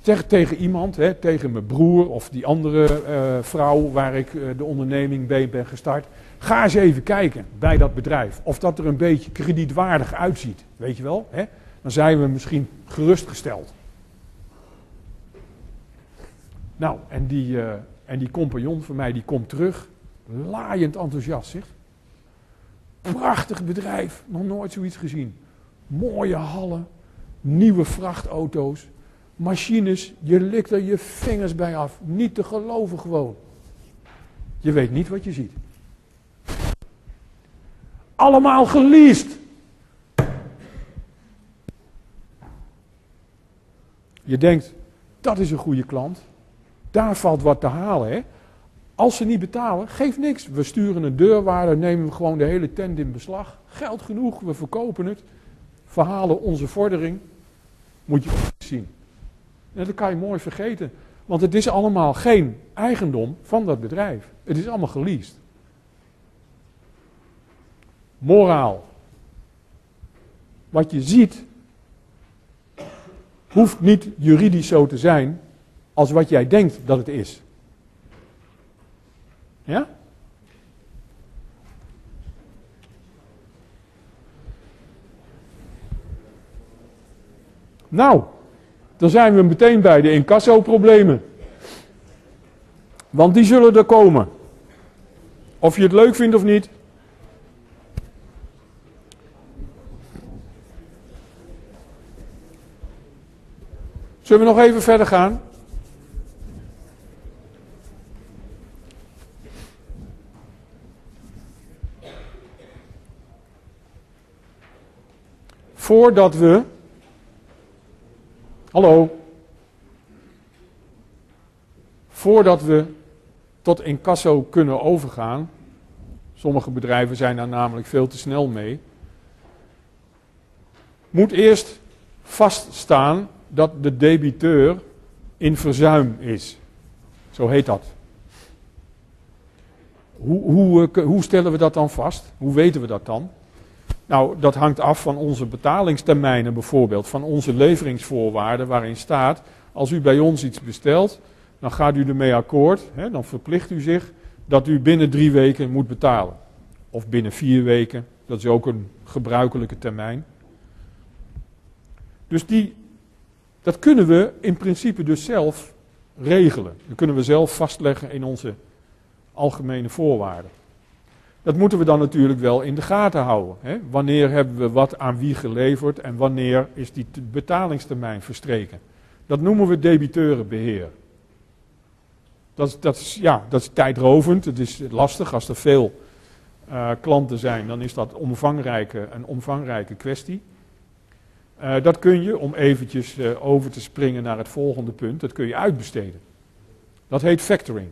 Zeg tegen iemand, hè, tegen mijn broer of die andere uh, vrouw waar ik uh, de onderneming bij ben gestart. Ga eens even kijken bij dat bedrijf of dat er een beetje kredietwaardig uitziet. Weet je wel? Hè? Dan zijn we misschien gerustgesteld. Nou, en die, uh, en die compagnon van mij die komt terug, laaiend enthousiast zeg. Prachtig bedrijf, nog nooit zoiets gezien. Mooie hallen, nieuwe vrachtauto's, machines, je likt er je vingers bij af. Niet te geloven gewoon. Je weet niet wat je ziet. Allemaal geleased. Je denkt, dat is een goede klant. Daar valt wat te halen. Hè? Als ze niet betalen, geeft niks. We sturen een deurwaarder, nemen gewoon de hele tent in beslag. Geld genoeg, we verkopen het. Verhalen onze vordering. Moet je zien. En dat kan je mooi vergeten. Want het is allemaal geen eigendom van dat bedrijf. Het is allemaal geleased. Moraal. Wat je ziet, hoeft niet juridisch zo te zijn als wat jij denkt dat het is. Ja? Nou, dan zijn we meteen bij de incasso-problemen. Want die zullen er komen. Of je het leuk vindt of niet. Zullen we nog even verder gaan? Voordat we. Hallo. Voordat we tot incasso kunnen overgaan. Sommige bedrijven zijn daar namelijk veel te snel mee. Moet eerst vaststaan dat de debiteur in verzuim is. Zo heet dat. Hoe, hoe, eh, hoe stellen we dat dan vast? Hoe weten we dat dan? Nou, dat hangt af van onze betalingstermijnen bijvoorbeeld, van onze leveringsvoorwaarden waarin staat, als u bij ons iets bestelt, dan gaat u ermee akkoord, hè, dan verplicht u zich dat u binnen drie weken moet betalen. Of binnen vier weken, dat is ook een gebruikelijke termijn. Dus die dat kunnen we in principe dus zelf regelen. Dat kunnen we zelf vastleggen in onze algemene voorwaarden. Dat moeten we dan natuurlijk wel in de gaten houden. Hè? Wanneer hebben we wat aan wie geleverd en wanneer is die betalingstermijn verstreken. Dat noemen we debiteurenbeheer. Dat, is, dat, is, ja, dat is tijdrovend, het is lastig. Als er veel uh, klanten zijn, dan is dat omvangrijke, een omvangrijke kwestie. Uh, dat kun je, om eventjes uh, over te springen naar het volgende punt, dat kun je uitbesteden. Dat heet factoring.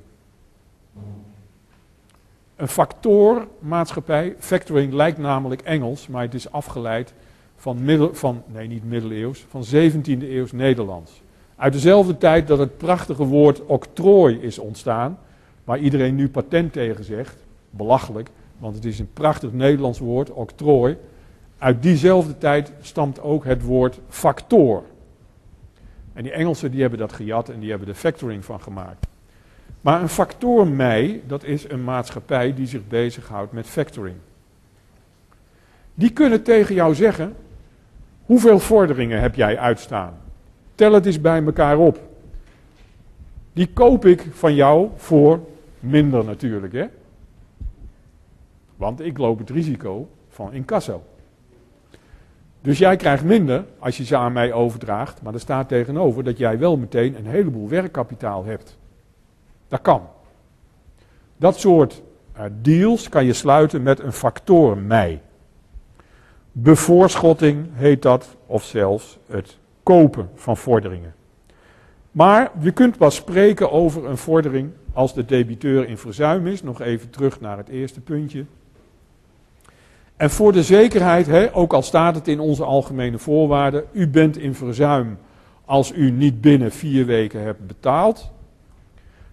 Een factormaatschappij, factoring lijkt namelijk Engels, maar het is afgeleid van, middel, van nee niet middeleeuws, van 17e eeuws Nederlands. Uit dezelfde tijd dat het prachtige woord octrooi is ontstaan, waar iedereen nu patent tegen zegt, belachelijk, want het is een prachtig Nederlands woord, octrooi. Uit diezelfde tijd stamt ook het woord factor. En die Engelsen die hebben dat gejat en die hebben er factoring van gemaakt. Maar een factor mei, dat is een maatschappij die zich bezighoudt met factoring. Die kunnen tegen jou zeggen, hoeveel vorderingen heb jij uitstaan? Tel het eens bij elkaar op. Die koop ik van jou voor minder natuurlijk, hè? Want ik loop het risico van incasso. Dus jij krijgt minder als je ze aan mij overdraagt, maar er staat tegenover dat jij wel meteen een heleboel werkkapitaal hebt. Dat kan. Dat soort uh, deals kan je sluiten met een factor mei. Bevoorschotting heet dat, of zelfs het kopen van vorderingen. Maar je kunt pas spreken over een vordering als de debiteur in verzuim is. Nog even terug naar het eerste puntje. En voor de zekerheid, hè, ook al staat het in onze algemene voorwaarden, u bent in verzuim als u niet binnen vier weken hebt betaald,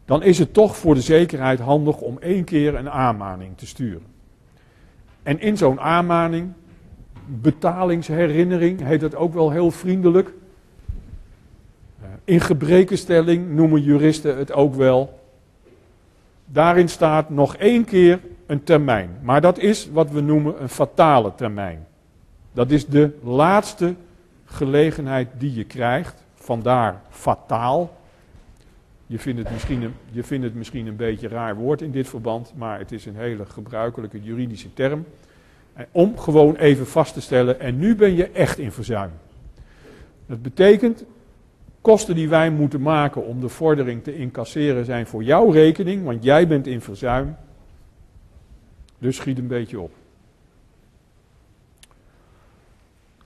dan is het toch voor de zekerheid handig om één keer een aanmaning te sturen. En in zo'n aanmaning, betalingsherinnering, heet het ook wel heel vriendelijk. Eh, in gebrekenstelling noemen juristen het ook wel. Daarin staat nog één keer een termijn. Maar dat is wat we noemen een fatale termijn. Dat is de laatste gelegenheid die je krijgt. Vandaar fataal. Je vindt, het misschien een, je vindt het misschien een beetje raar woord in dit verband, maar het is een hele gebruikelijke juridische term. Om gewoon even vast te stellen, en nu ben je echt in verzuim. Dat betekent, kosten die wij moeten maken om de vordering te incasseren zijn voor jouw rekening, want jij bent in verzuim. Dus schiet een beetje op.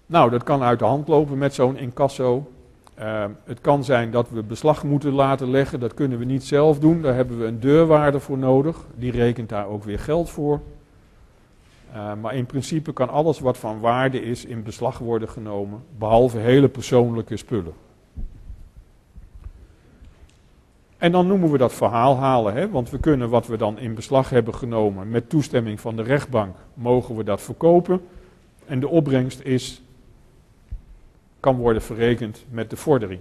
Nou, dat kan uit de hand lopen met zo'n incasso. Uh, het kan zijn dat we beslag moeten laten leggen. Dat kunnen we niet zelf doen. Daar hebben we een deurwaarder voor nodig. Die rekent daar ook weer geld voor. Uh, maar in principe kan alles wat van waarde is in beslag worden genomen. Behalve hele persoonlijke spullen. En dan noemen we dat verhaal halen, hè? want we kunnen wat we dan in beslag hebben genomen met toestemming van de rechtbank, mogen we dat verkopen. En de opbrengst is, kan worden verrekend met de vordering.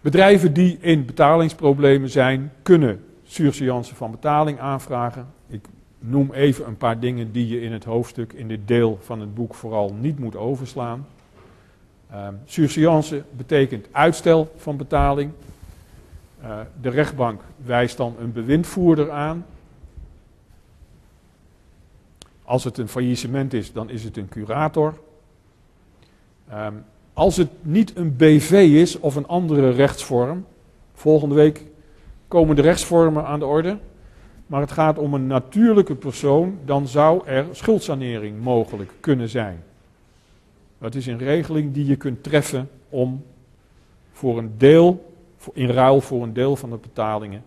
Bedrijven die in betalingsproblemen zijn, kunnen surseance van betaling aanvragen. Ik noem even een paar dingen die je in het hoofdstuk, in dit deel van het boek vooral niet moet overslaan. Um, surseance betekent uitstel van betaling. Uh, de rechtbank wijst dan een bewindvoerder aan. Als het een faillissement is, dan is het een curator. Um, als het niet een BV is of een andere rechtsvorm, volgende week komen de rechtsvormen aan de orde, maar het gaat om een natuurlijke persoon, dan zou er schuldsanering mogelijk kunnen zijn. Dat is een regeling die je kunt treffen om voor een deel, in ruil voor een deel van de betalingen,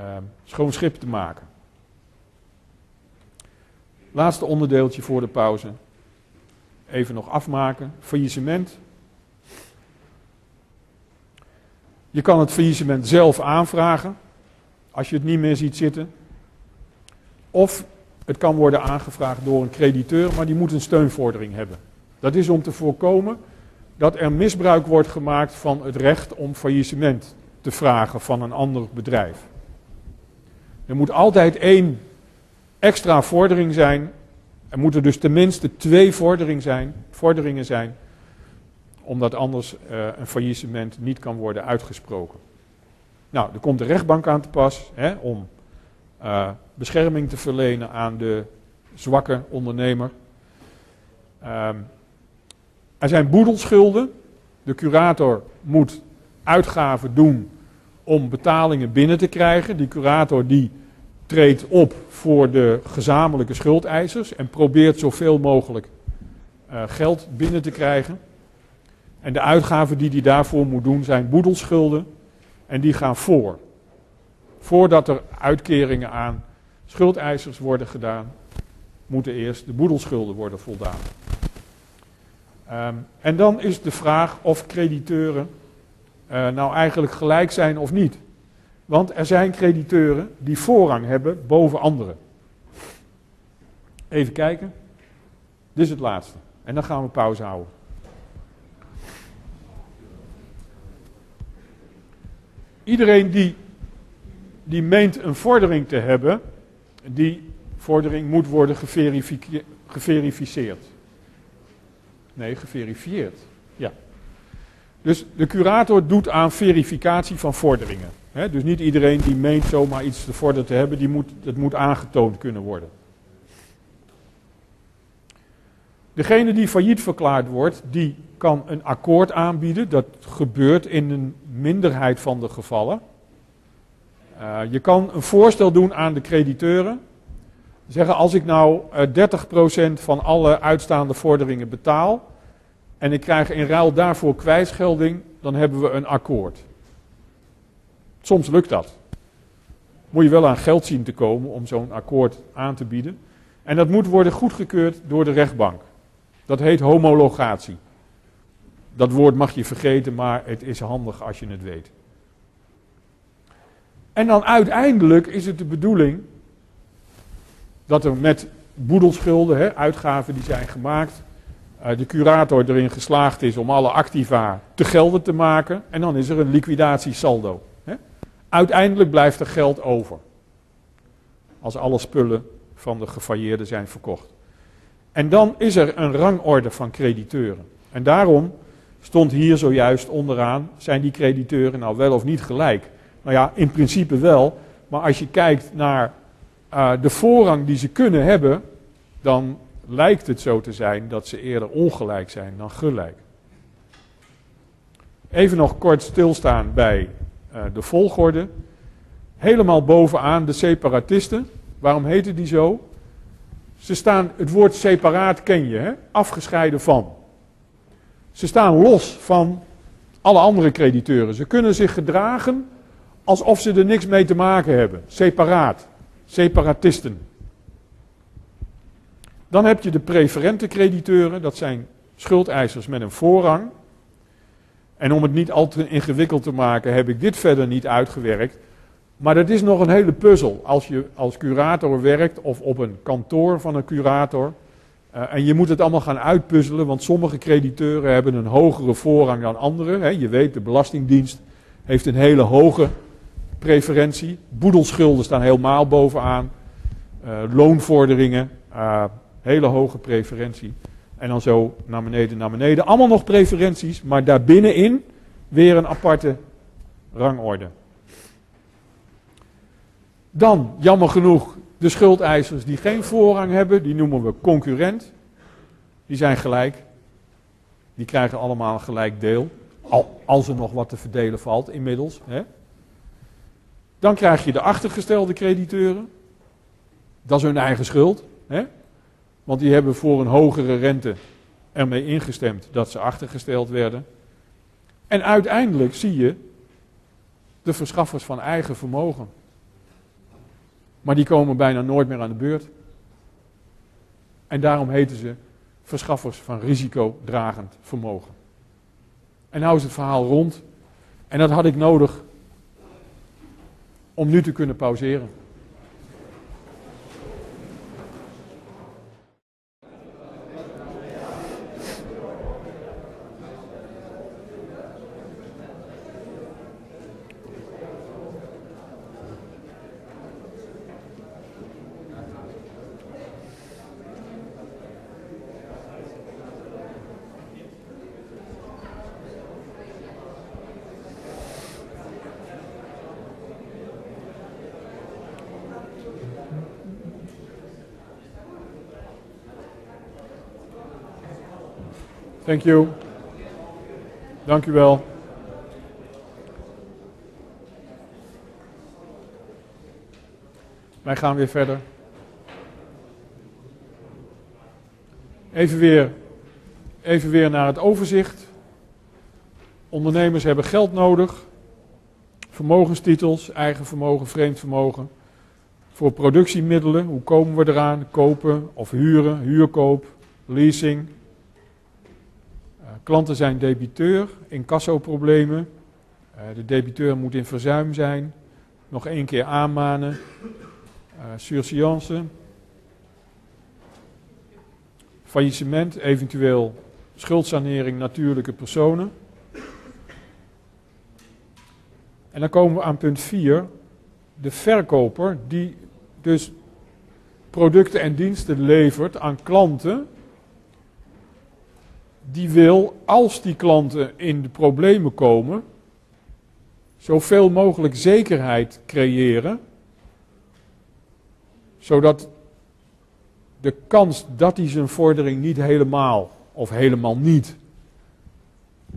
uh, schoon schip te maken. Laatste onderdeeltje voor de pauze. Even nog afmaken. Faillissement. Je kan het faillissement zelf aanvragen, als je het niet meer ziet zitten. Of het kan worden aangevraagd door een crediteur, maar die moet een steunvordering hebben. Dat is om te voorkomen dat er misbruik wordt gemaakt van het recht om faillissement te vragen van een ander bedrijf. Er moet altijd één extra vordering zijn. Er moeten dus tenminste twee vordering zijn, vorderingen zijn, omdat anders uh, een faillissement niet kan worden uitgesproken. Nou, er komt de rechtbank aan te pas hè, om uh, bescherming te verlenen aan de zwakke ondernemer. Um, er zijn boedelschulden. De curator moet uitgaven doen om betalingen binnen te krijgen. Die curator die treedt op voor de gezamenlijke schuldeisers en probeert zoveel mogelijk uh, geld binnen te krijgen. En de uitgaven die hij daarvoor moet doen zijn boedelschulden en die gaan voor. Voordat er uitkeringen aan schuldeisers worden gedaan, moeten eerst de boedelschulden worden voldaan. Um, en dan is de vraag of crediteuren uh, nou eigenlijk gelijk zijn of niet. Want er zijn crediteuren die voorrang hebben boven anderen. Even kijken. Dit is het laatste. En dan gaan we pauze houden. Iedereen die, die meent een vordering te hebben, die vordering moet worden geverificeerd. Nee, geverifieerd. Ja. Dus de curator doet aan verificatie van vorderingen. dus niet iedereen die meent zomaar iets te vorderen te hebben, die moet, het moet aangetoond kunnen worden. Degene die failliet verklaard wordt, die kan een akkoord aanbieden. Dat gebeurt in een minderheid van de gevallen. Uh, je kan een voorstel doen aan de crediteuren. Zeggen als ik nou uh, eh, 30% van alle uitstaande vorderingen betaal en ik krijg in ruil daarvoor kwijtschelding, dan hebben we een akkoord. Soms lukt dat. Moet je wel aan geld zien te komen om zo'n akkoord aan te bieden. En dat moet worden goedgekeurd door de rechtbank. Dat heet homologatie. Dat woord mag je vergeten, maar het is handig als je het weet. En dan uiteindelijk is het de bedoeling dat er met boedelschulden, hè, uitgaven die zijn gemaakt, uh, de curator erin geslaagd is om alle activa te gelden te maken. En dan is er een liquidatiesaldo. Hè. Uiteindelijk blijft er geld over. Als alle spullen van de gefailleerde zijn verkocht. En dan is er een rangorde van crediteuren. En daarom stond hier zojuist onderaan, zijn die crediteuren nou wel of niet gelijk? Nou ja, in principe wel. Maar als je kijkt naar uh, de voorrang die ze kunnen hebben, dan lijkt het zo te zijn dat ze eerder ongelijk zijn dan gelijk. Even nog kort stilstaan bij uh, de volgorde. Helemaal bovenaan de separatisten. Waarom heten die zo? Ze staan, het woord separaat ken je, hè? afgescheiden van. Ze staan los van alle andere crediteuren. Ze kunnen zich gedragen alsof ze er niks mee te maken hebben. Separaat. Separatisten. Dan heb je de preferente crediteuren, dat zijn schuldeisers met een voorrang. En om het niet al te ingewikkeld te maken, heb ik dit verder niet uitgewerkt. Maar dat is nog een hele puzzel. Als je als curator werkt of op een kantoor van een curator. Uh, en je moet het allemaal gaan uitpuzzelen, want sommige crediteuren hebben een hogere voorrang dan anderen. Je weet, de Belastingdienst heeft een hele hoge preferentie. Boedelschulden staan helemaal bovenaan. Uh, loonvorderingen, uh, hele hoge preferentie. En dan zo naar beneden, naar beneden. Allemaal nog preferenties, maar daarbinnenin weer een aparte rangorde. Dan, jammer genoeg, de schuldeisers die geen voorrang hebben, die noemen we concurrent. Die zijn gelijk. Die krijgen allemaal een gelijk deel. Al, als er nog wat te verdelen valt inmiddels. Hè. Dan krijg je de achtergestelde crediteuren. Dat is hun eigen schuld. Hè. Want die hebben voor een hogere rente ermee ingestemd dat ze achtergesteld werden. En uiteindelijk zie je de verschaffers van eigen vermogen. Maar die komen bijna nooit meer aan de beurt. En daarom heten ze verschaffers van risicodragend vermogen. En nou is het verhaal rond. En dat had ik nodig om nu te kunnen pauzeren. Thank you. Dank u wel. Wij gaan weer verder. Even weer, even weer naar het overzicht. Ondernemers hebben geld nodig. Vermogenstitels, eigen vermogen, vreemd vermogen. Voor productiemiddelen, hoe komen we eraan? Kopen of huren, huurkoop, leasing, Klanten zijn debiteur, incassoproblemen. Uh, de debiteur moet in verzuim zijn. Nog één keer aanmanen. Uh, surseance. faillissement, eventueel schuldsanering natuurlijke personen. En dan komen we aan punt 4, de verkoper die dus producten en diensten levert aan klanten. Die wil, als die klanten in de problemen komen, zoveel mogelijk zekerheid creëren, zodat de kans dat hij zijn vordering niet helemaal of helemaal niet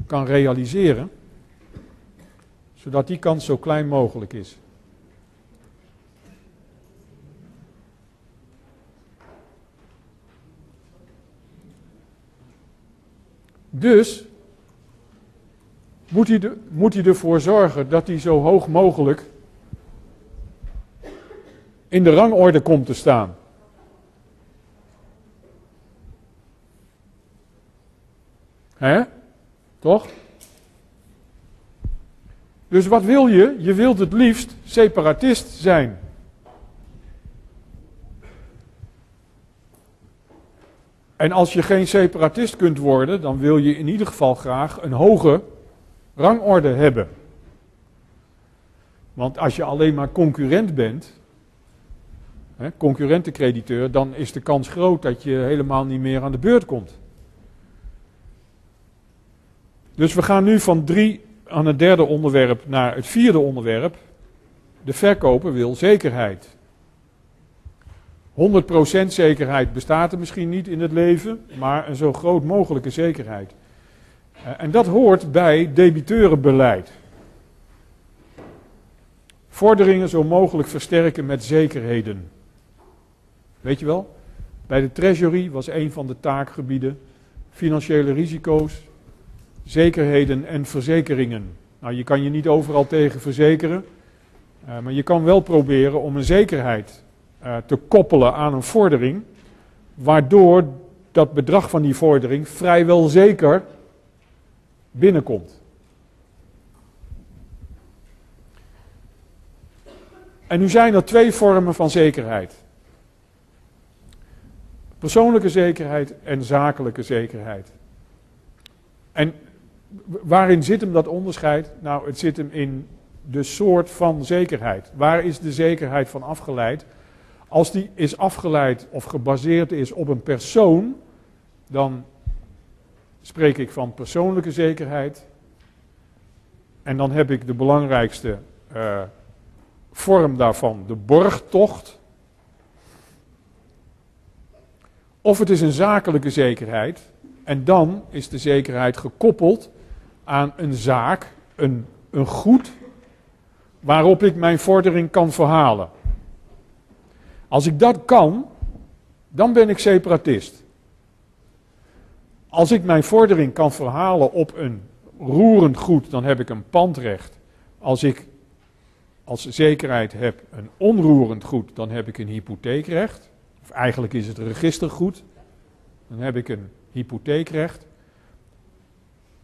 kan realiseren, zodat die kans zo klein mogelijk is. Dus moet hij, de, moet hij ervoor zorgen dat hij zo hoog mogelijk in de rangorde komt te staan. Hè? Toch? Dus wat wil je? Je wilt het liefst separatist zijn. En als je geen separatist kunt worden, dan wil je in ieder geval graag een hoge rangorde hebben. Want als je alleen maar concurrent bent, hè, concurrentenkrediteur, dan is de kans groot dat je helemaal niet meer aan de beurt komt. Dus we gaan nu van drie aan het derde onderwerp naar het vierde onderwerp. De verkoper wil zekerheid. 100% zekerheid bestaat er misschien niet in het leven, maar een zo groot mogelijke zekerheid. Eh, en dat hoort bij debiteurenbeleid. Vorderingen zo mogelijk versterken met zekerheden. Weet je wel? Bij de Treasury was een van de taakgebieden financiële risico's, zekerheden en verzekeringen. Nou, je kan je niet overal tegen verzekeren, uh, maar je kan wel proberen om een zekerheid te koppelen aan een vordering, waardoor dat bedrag van die vordering vrijwel zeker binnenkomt. En nu zijn er twee vormen van zekerheid. Persoonlijke zekerheid en zakelijke zekerheid. En waarin zit hem dat onderscheid? Nou, het zit hem in de soort van zekerheid. Waar is de zekerheid van afgeleid? Als die is afgeleid of gebaseerd is op een persoon, dan spreek ik van persoonlijke zekerheid. En dan heb ik de belangrijkste uh, vorm daarvan, de borgtocht. Of het is een zakelijke zekerheid. En dan is de zekerheid gekoppeld aan een zaak, een, een goed, waarop ik mijn vordering kan verhalen. Als ik dat kan, dan ben ik separatist. Als ik mijn vordering kan verhalen op een roerend goed, dan heb ik een pandrecht. Als ik als zekerheid heb een onroerend goed, dan heb ik een hypotheekrecht. Of eigenlijk is het registergoed. Dan heb ik een hypotheekrecht.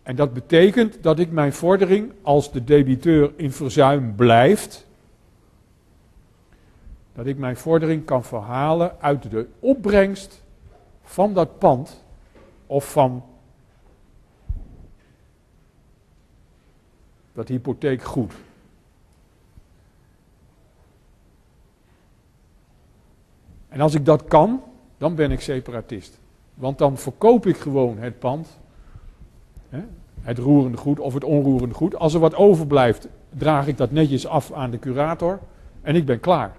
En dat betekent dat ik mijn vordering, als de debiteur in verzuim blijft, dat ik mijn vordering kan verhalen uit de opbrengst van dat pand of van dat hypotheekgoed. En als ik dat kan, dan ben ik separatist. Want dan verkoop ik gewoon het pand, het roerende goed of het onroerende goed. Als er wat overblijft, draag ik dat netjes af aan de curator en ik ben klaar.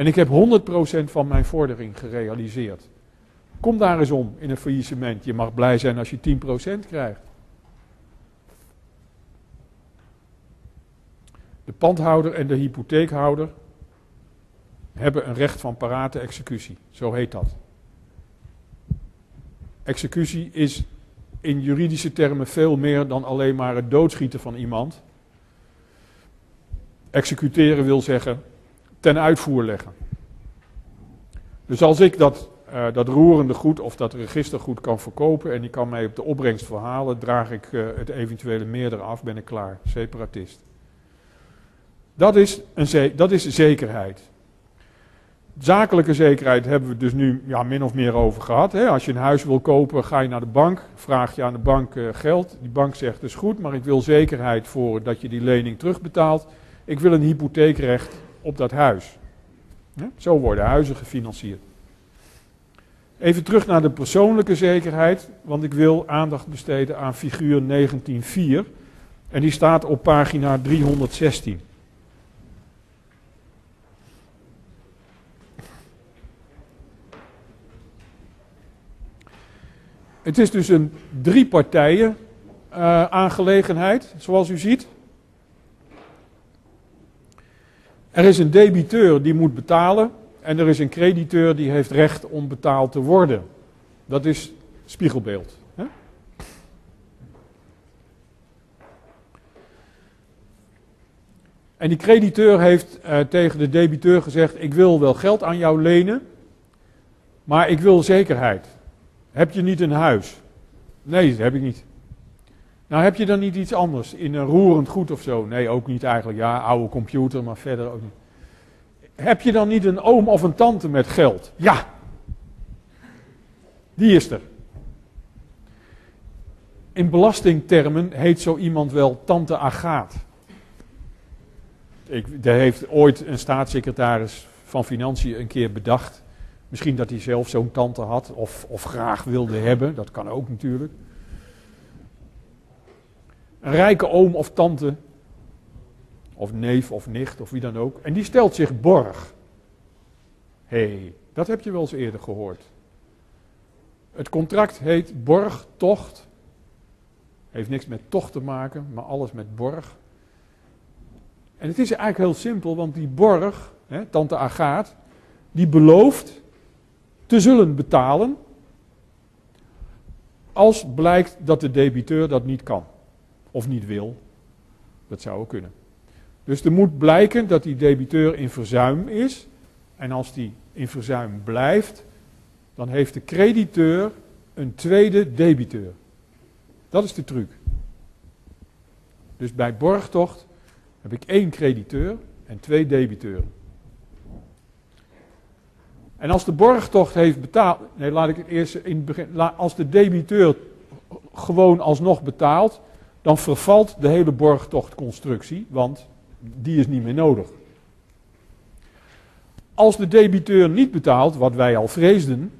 En ik heb 100% van mijn vordering gerealiseerd. Kom daar eens om in een faillissement. Je mag blij zijn als je 10% krijgt. De pandhouder en de hypotheekhouder hebben een recht van parate executie. Zo heet dat. Executie is in juridische termen veel meer dan alleen maar het doodschieten van iemand. Executeren wil zeggen ten uitvoer leggen. Dus als ik dat, uh, dat roerende goed of dat registergoed kan verkopen en die kan mij op de opbrengst verhalen, draag ik uh, het eventuele meerdere af, ben ik klaar. Separatist. Dat is, een dat is zekerheid. Zakelijke zekerheid hebben we dus nu ja, min of meer over gehad. Hè. Als je een huis wil kopen, ga je naar de bank, vraag je aan de bank uh, geld. Die bank zegt, dus goed, maar ik wil zekerheid voor dat je die lening terugbetaalt. Ik wil een hypotheekrecht op dat huis. Zo worden huizen gefinancierd. Even terug naar de persoonlijke zekerheid, want ik wil aandacht besteden aan figuur 19.4. En die staat op pagina 316. Het is dus een drie partijen uh, aangelegenheid, zoals u ziet. Er is een debiteur die moet betalen en er is een crediteur die heeft recht om betaald te worden. Dat is spiegelbeeld. Hè? En die crediteur heeft uh, tegen de debiteur gezegd: Ik wil wel geld aan jou lenen, maar ik wil zekerheid. Heb je niet een huis? Nee, dat heb ik niet. Nou, heb je dan niet iets anders in een roerend goed of zo? Nee, ook niet eigenlijk. Ja, oude computer, maar verder ook niet. Heb je dan niet een oom of een tante met geld? Ja. Die is er. In belastingtermen heet zo iemand wel tante Agaat. Ik, daar heeft ooit een staatssecretaris van Financiën een keer bedacht. Misschien dat hij zelf zo'n tante had of, of graag wilde hebben. Dat kan ook natuurlijk. Een rijke oom of tante, of neef of nicht of wie dan ook, en die stelt zich borg. Hé, hey, dat heb je wel eens eerder gehoord. Het contract heet borgtocht. Heeft niks met tocht te maken, maar alles met borg. En het is eigenlijk heel simpel, want die borg, hè, tante Agaat, die belooft te zullen betalen als blijkt dat de debiteur dat niet kan. Of niet wil. Dat zou ook kunnen. Dus er moet blijken dat die debiteur in verzuim is. En als die in verzuim blijft, dan heeft de crediteur een tweede debiteur. Dat is de truc. Dus bij borgtocht heb ik één crediteur en twee debiteuren. En als de borgtocht heeft betaald. Nee, laat ik het eerst in het begin. Als de debiteur gewoon alsnog betaalt, dan vervalt de hele borgtochtconstructie, want die is niet meer nodig. Als de debiteur niet betaalt, wat wij al vreesden,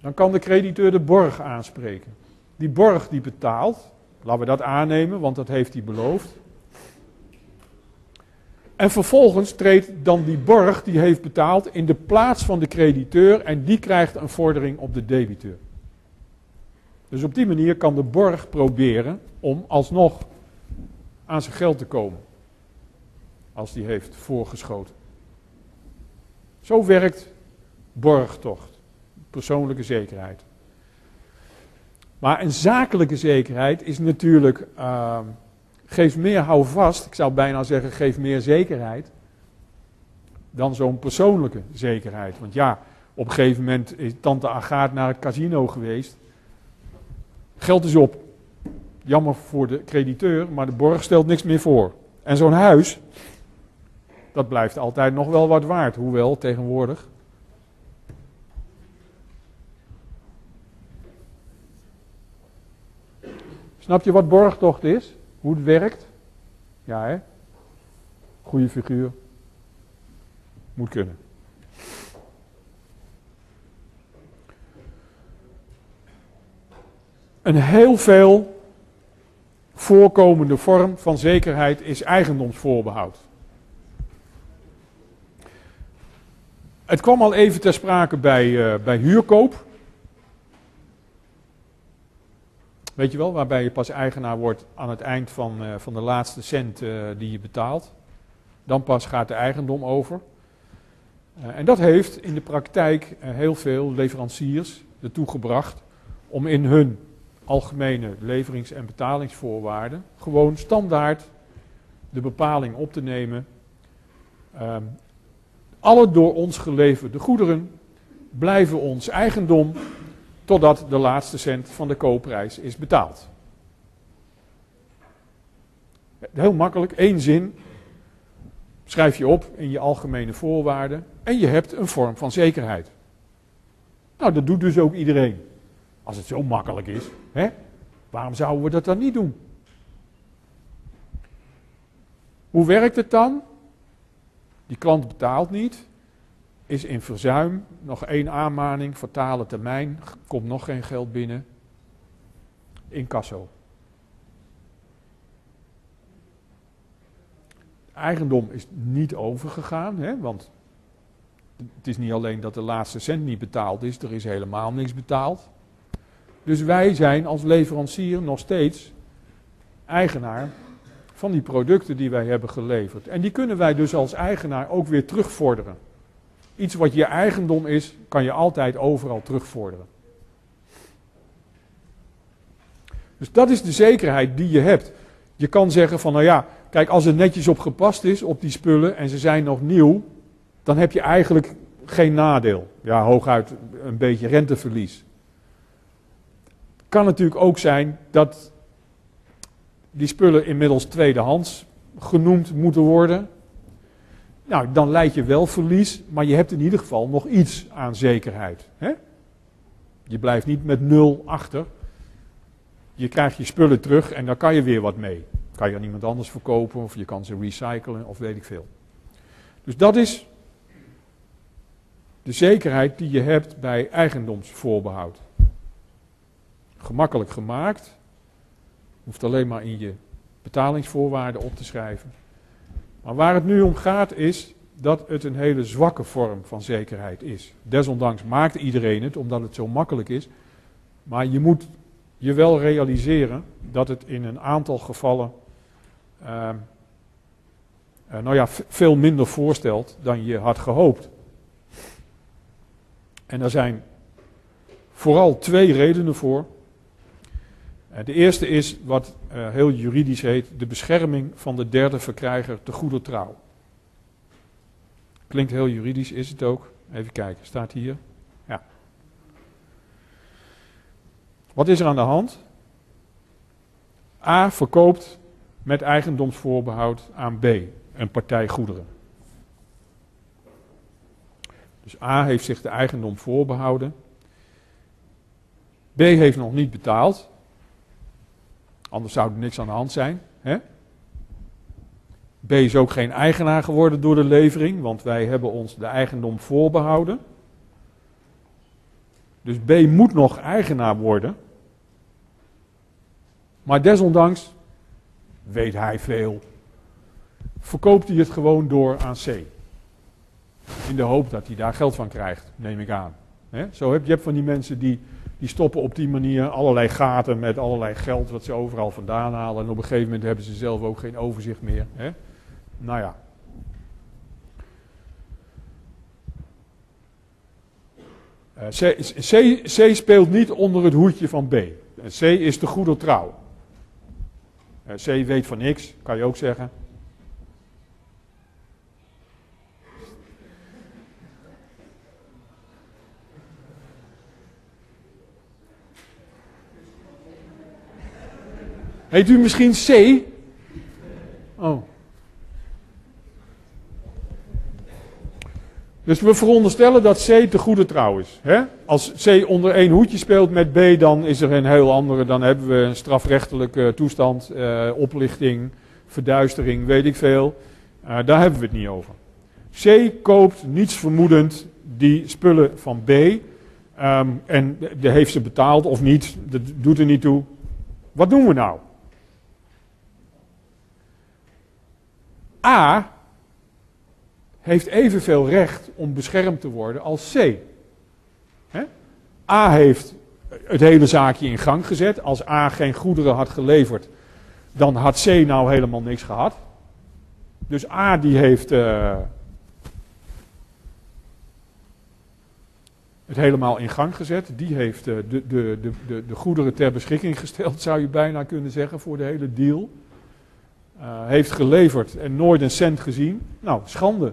dan kan de crediteur de borg aanspreken. Die borg die betaalt, laten we dat aannemen, want dat heeft hij beloofd. En vervolgens treedt dan die borg die heeft betaald in de plaats van de crediteur en die krijgt een vordering op de debiteur. Dus op die manier kan de borg proberen om alsnog aan zijn geld te komen. Als die heeft voorgeschoten. Zo werkt borgtocht. Persoonlijke zekerheid. Maar een zakelijke zekerheid is natuurlijk. Uh, geeft meer houvast. Ik zou bijna zeggen, geeft meer zekerheid. Dan zo'n persoonlijke zekerheid. Want ja, op een gegeven moment is tante Agaat naar het casino geweest. Geld is op. Jammer voor de crediteur, maar de borg stelt niks meer voor. En zo'n huis, dat blijft altijd nog wel wat waard. Hoewel, tegenwoordig. Snap je wat borgtocht is? Hoe het werkt? Ja, hè? Goede figuur. Moet kunnen. Een heel veel voorkomende vorm van zekerheid is eigendomsvoorbehoud. Het kwam al even ter sprake bij, uh, bij huurkoop. Weet je wel, waarbij je pas eigenaar wordt aan het eind van, uh, van de laatste cent uh, die je betaalt. Dan pas gaat de eigendom over. en dat heeft in de praktijk heel veel leveranciers ertoe gebracht om in hun algemene leverings- en betalingsvoorwaarden gewoon standaard de bepaling op te nemen. Um, alle door ons geleverde goederen blijven ons eigendom totdat de laatste cent van de koopprijs is betaald. Heel makkelijk, één zin. schrijf je op in je algemene voorwaarden en je hebt een vorm van zekerheid. Nou, dat doet dus ook iedereen. Als het zo makkelijk is, hè? waarom zouden we dat dan niet doen? Hoe werkt het dan? Die klant betaalt niet, is in verzuim, nog één aanmaning, fatale termijn, komt nog geen geld binnen. Incasso. Eigendom is niet overgegaan, hè, want het is niet alleen dat de laatste cent niet betaald is, er is helemaal niks betaald. Dus wij zijn als leverancier nog steeds eigenaar van die producten die wij hebben geleverd. En die kunnen wij dus als eigenaar ook weer terugvorderen. Iets wat je eigendom is, kan je altijd overal terugvorderen. Dus dat is de zekerheid die je hebt. Je kan zeggen van, nou ja, kijk, als het netjes op gepast is op die spullen en ze zijn nog nieuw, dan heb je eigenlijk geen nadeel. Ja, hooguit een beetje renteverlies. Kan natuurlijk ook zijn dat die spullen inmiddels tweedehands genoemd moeten worden. Nou, dan leid je wel verlies, maar je hebt in ieder geval nog iets aan zekerheid. Hè? Je blijft niet met nul achter. Je krijgt je spullen terug en daar kan je weer wat mee. Kan je aan iemand anders verkopen of je kan ze recyclen of weet ik veel. Dus dat is de zekerheid die je hebt bij eigendomsvoorbehoud. Gemakkelijk gemaakt. Hoeft alleen maar in je betalingsvoorwaarden op te schrijven. Maar waar het nu om gaat is dat het een hele zwakke vorm van zekerheid is. Desondanks maakt iedereen het omdat het zo makkelijk is. Maar je moet je wel realiseren dat het in een aantal gevallen uh, uh, nou ja, veel minder voorstelt dan je had gehoopt. En daar zijn vooral twee redenen voor. Eh, de eerste is wat uh, heel juridisch heet de bescherming van de derde verkrijger te goede trouw. Klinkt heel juridisch, is het ook. Even kijken, staat hier. Ja. Wat is er aan de hand? A verkoopt met eigendomsvoorbehoud aan B, een partij goederen. Dus A heeft zich de eigendom voorbehouden. B heeft nog niet betaald. Anders zou er niks aan de hand zijn. Hè? B is ook geen eigenaar geworden door de levering, want wij hebben ons de eigendom voorbehouden. Dus B moet nog eigenaar worden. Maar desondanks weet hij veel. Verkoopt hij het gewoon door aan C. In de hoop dat hij daar geld van krijgt, neem ik aan. Zo heb je hebt van die mensen die, die stoppen op die manier allerlei gaten met allerlei geld wat ze overal vandaan halen. En op een gegeven moment hebben ze zelf ook geen overzicht meer. He? Nou ja. Uh, C, C, C, speelt niet onder het hoedje van B. C is de goede trouw. Uh, C weet van niks, kan je ook zeggen. Heet u misschien C? Oh. Dus we veronderstellen dat C te goede trouw is. Hè? Als C onder één hoedje speelt met B, dan is er een heel andere. Dan hebben we een strafrechtelijke toestand, eh, oplichting, verduistering, weet ik veel. Uh, daar hebben we het niet over. C koopt niets vermoedend die spullen van B. Um, en de heeft ze betaald of niet, dat doet er niet toe. Wat doen we nou? A heeft evenveel recht om beschermd te worden als C. A heeft het hele zaakje in gang gezet. Als A geen goederen had geleverd, dan had C nou helemaal niks gehad. Dus A die heeft uh, het helemaal in gang gezet. Die heeft uh, de, de, de, de, goederen ter beschikking gesteld, zou je bijna kunnen zeggen, voor de hele deal. Uh, heeft geleverd en nooit een cent gezien. Nou, schande.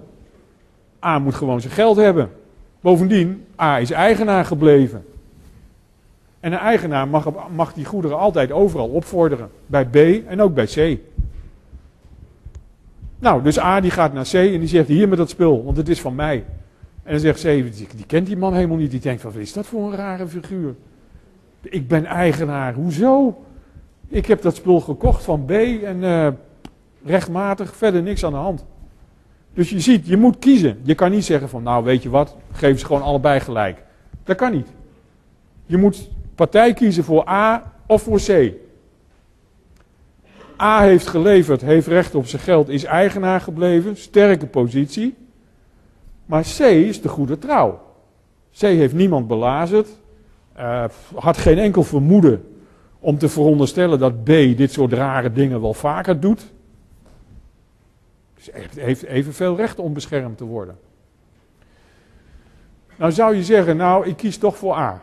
A moet gewoon zijn geld hebben. Bovendien, A is eigenaar gebleven. En een eigenaar mag, mag die goederen altijd overal opvorderen. Bij B en ook bij C. Nou, dus A die gaat naar C en die zegt hier met dat spul, want het is van mij. En dan zegt C, die, kent die man helemaal niet. Die denkt, wat is dat voor een rare figuur? Ik ben eigenaar, hoezo? Ik heb dat spul gekocht van B en uh, rechtmatig, verder niks aan de hand. Dus je ziet, je moet kiezen. Je kan niet zeggen van, nou weet je wat, geef ze gewoon allebei gelijk. Dat kan niet. Je moet partij kiezen voor A of voor C. A heeft geleverd, heeft recht op zijn geld, is eigenaar gebleven, sterke positie. Maar C is de goede trouw. C heeft niemand belazerd, uh, had geen enkel vermoeden om te veronderstellen dat B dit soort rare dingen wel vaker doet. Dus heeft evenveel recht om beschermd te worden. Nou zou je zeggen, nou ik kies toch voor A.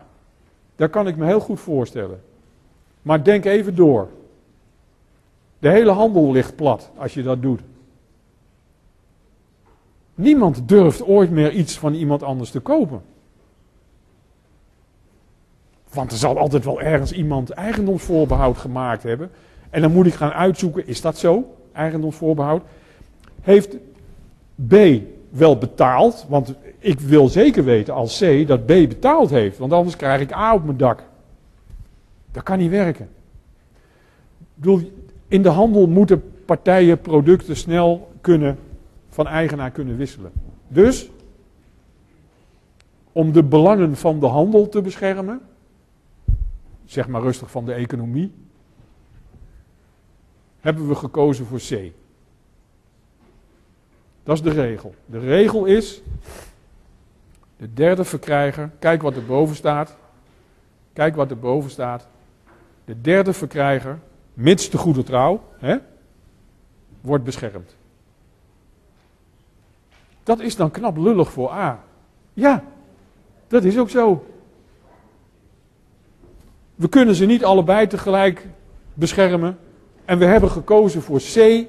Dat kan ik me heel goed voorstellen. Maar denk even door. De hele handel ligt plat als je dat doet. Niemand durft ooit meer iets van iemand anders te kopen. Want er zal altijd wel ergens iemand eigendomsvoorbehoud gemaakt hebben. En dan moet ik gaan uitzoeken, is dat zo? Eigendomsvoorbehoud. Heeft B wel betaald? Want ik wil zeker weten als C dat B betaald heeft. Want anders krijg ik A op mijn dak. Dat kan niet werken. In de handel moeten partijen producten snel kunnen, van eigenaar kunnen wisselen. Dus, om de belangen van de handel te beschermen, zeg maar rustig van de economie, hebben we gekozen voor C. Dat is de regel. De regel is, de derde verkrijger, kijk wat er boven staat, kijk wat er boven staat, de derde verkrijger, mits de goede trouw, hè, wordt beschermd. Dat is dan knap lullig voor A. Ja, dat is ook zo. We kunnen ze niet allebei tegelijk beschermen. En we hebben gekozen voor C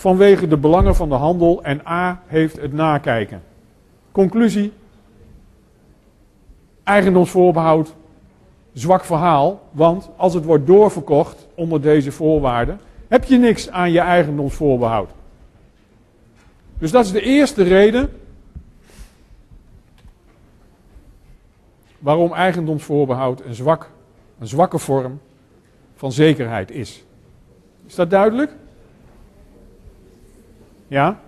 vanwege de belangen van de handel en A heeft het nakijken. Conclusie. Eigendomsvoorbehoud. Zwak verhaal, want als het wordt doorverkocht onder deze voorwaarden, heb je niks aan je eigendomsvoorbehoud. Dus dat is de eerste reden waarom eigendomsvoorbehoud een zwak een zwakke vorm van zekerheid is. Is dat duidelijk? Ja?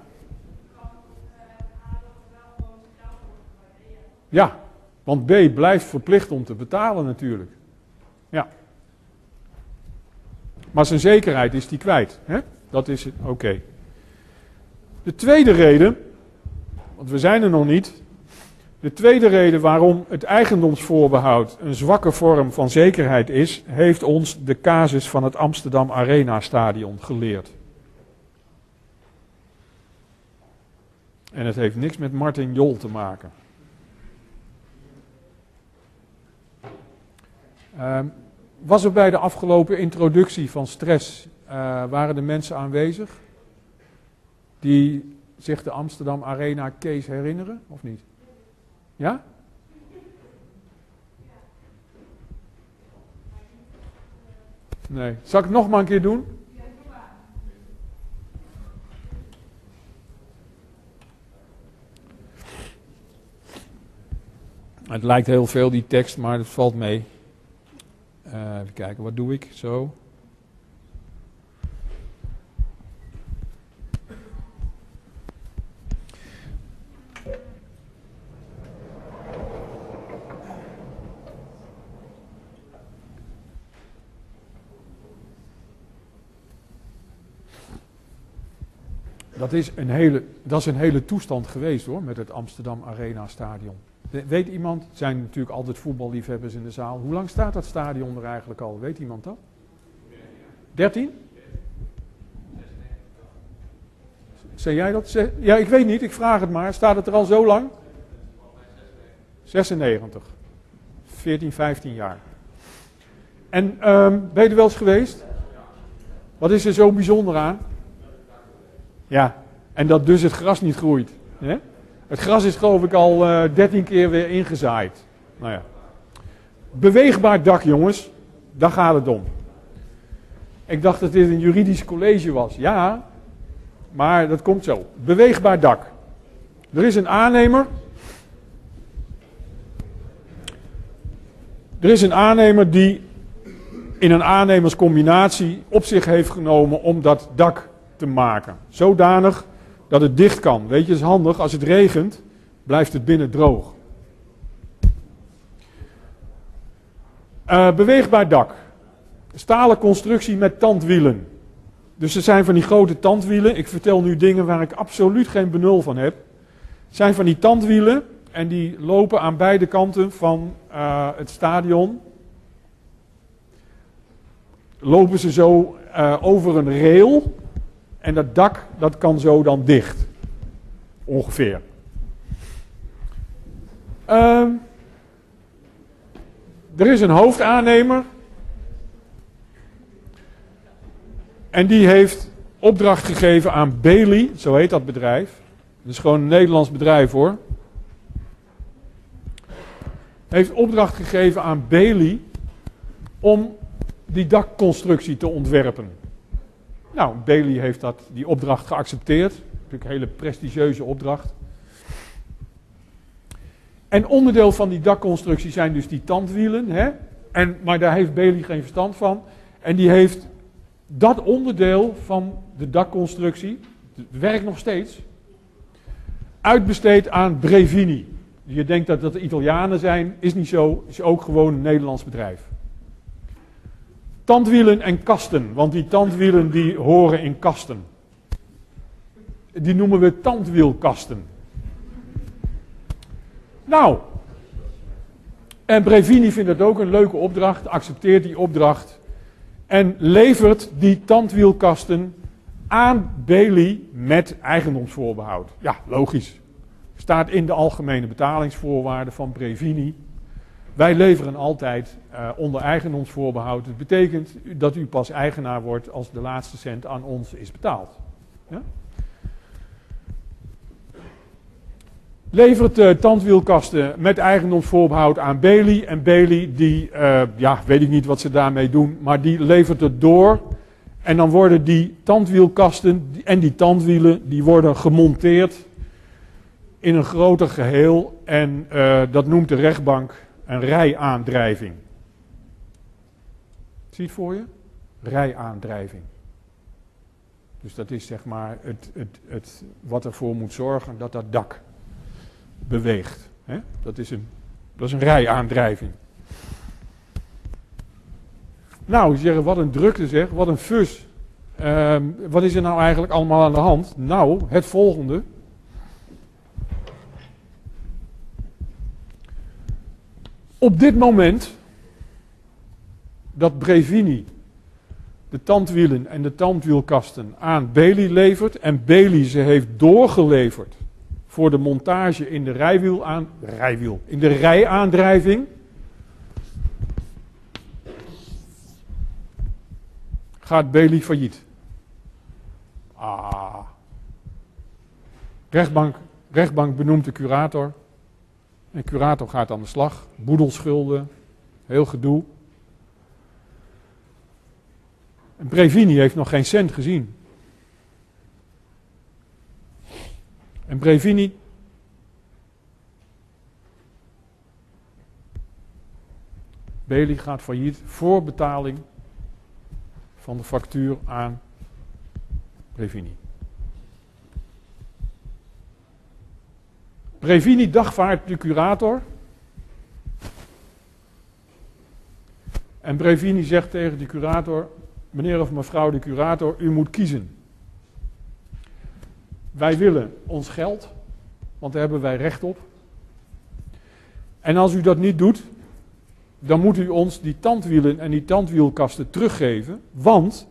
Ja, want B blijft verplicht om te betalen natuurlijk. Ja. Maar zijn zekerheid is die kwijt. Hè? Dat is het. Oké. De tweede reden, want we zijn er nog niet, de tweede reden waarom het eigendomsvoorbehoud een zwakke vorm van zekerheid is, heeft ons de casus van het Amsterdam Arena Stadion geleerd. En het heeft niks met Martin Jol te maken. Uh, was er bij de afgelopen introductie van stress, uh, waren de mensen aanwezig die zich de Amsterdam Arena case herinneren, of niet? Ja? Nee. Zal ik het nog maar een keer doen? Het lijkt heel veel, die tekst, maar het valt mee. Uh, even kijken, wat doe ik? Zo. Dat is, een hele, dat is een hele toestand geweest hoor, met het Amsterdam Arena Stadion. Weet iemand, er zijn natuurlijk altijd voetballiefhebbers in de zaal. Hoe lang staat dat stadion er eigenlijk al? Weet iemand dat? 13? Zeg jij dat? Ja, ik weet niet, ik vraag het maar. Staat het er al zo lang? 96. 14, 15 jaar. En um, ben je er wel eens geweest? Wat is er zo bijzonder aan? Ja, en dat dus het gras niet groeit. Hè? Het gras is geloof ik al uh, eh, 13 keer weer ingezaaid. Nou ja. Beweegbaar dak, jongens. Daar gaat het om. Ik dacht dat dit een juridisch college was. Ja, maar dat komt zo. Beweegbaar dak. Er is een aannemer. Er is een aannemer die in een aannemerscombinatie op zich heeft genomen om dat dak te maken. Zodanig dat het dicht kan. Weet je, is handig. Als het regent, blijft het binnen droog. Uh, beweegbaar dak. Stalen constructie met tandwielen. Dus er zijn van die grote tandwielen. Ik vertel nu dingen waar ik absoluut geen benul van heb. Zijn van die tandwielen en die lopen aan beide kanten van uh, het stadion. Lopen ze zo uh, over een rail en dat dak dat kan zo dan dicht. Ongeveer. Uh, er is een hoofdaannemer. En die heeft opdracht gegeven aan Bailey, zo heet dat bedrijf. Dat is gewoon een Nederlands bedrijf hoor. Heeft opdracht gegeven aan Bailey om die dakconstructie te ontwerpen. Nou, Bailey heeft dat, die opdracht geaccepteerd. Natuurlijk een hele prestigieuze opdracht. En onderdeel van die dakconstructie zijn dus die tandwielen. Hè? En, maar daar heeft Bailey geen verstand van. En die heeft dat onderdeel van de dakconstructie, het werkt nog steeds, uitbesteed aan Brevini. Je denkt dat dat de Italianen zijn, is niet zo, is ook gewoon een Nederlands bedrijf. Tandwielen en kasten, want die tandwielen die horen in kasten. Die noemen we tandwielkasten. Nou, en Brevini vindt het ook een leuke opdracht, accepteert die opdracht en levert die tandwielkasten aan Bailey met eigendomsvoorbehoud. Ja, logisch. Staat in de algemene betalingsvoorwaarden van Brevini. Wij leveren altijd uh, onder eigendomsvoorbehoud. Dat betekent dat u pas eigenaar wordt als de laatste cent aan ons is betaald. Ja? Levert uh, tandwielkasten met eigendomsvoorbehoud aan Bailey. En Bailey, die, uh, ja, weet ik niet wat ze daarmee doen, maar die levert het door. En dan worden die tandwielkasten en die tandwielen, die worden gemonteerd in een groter geheel. En dat noemt de rechtbank een rijaandrijving. Zie je het voor je? Rijaandrijving. Dus dat is zeg maar het, het, het, wat ervoor moet zorgen dat dat dak beweegt. Dat, is een, dat is een rijaandrijving. Nou, zeggen, wat een drukte zeg, wat een fus. Uh, wat is er nou eigenlijk allemaal aan de hand? Nou, het volgende. Op dit moment dat Brevini de tandwielen en de tandwielkasten aan Bailey levert en Bailey ze heeft doorgeleverd voor de montage in de rijwiel aan, rijwiel, in de rijaandrijving. Gaat Bailey failliet. Ah. Rechtbank, rechtbank benoemt de curator. En curator gaat aan de slag. Boedelschulden, heel gedoe. En Brevini heeft nog geen cent gezien. En Brevini. Bailey gaat failliet voor betaling van de factuur aan Brevini. Brevini dagvaart de curator. En Brevini zegt tegen de curator: Meneer of mevrouw de curator, u moet kiezen. Wij willen ons geld, want daar hebben wij recht op. En als u dat niet doet, dan moet u ons die tandwielen en die tandwielkasten teruggeven, want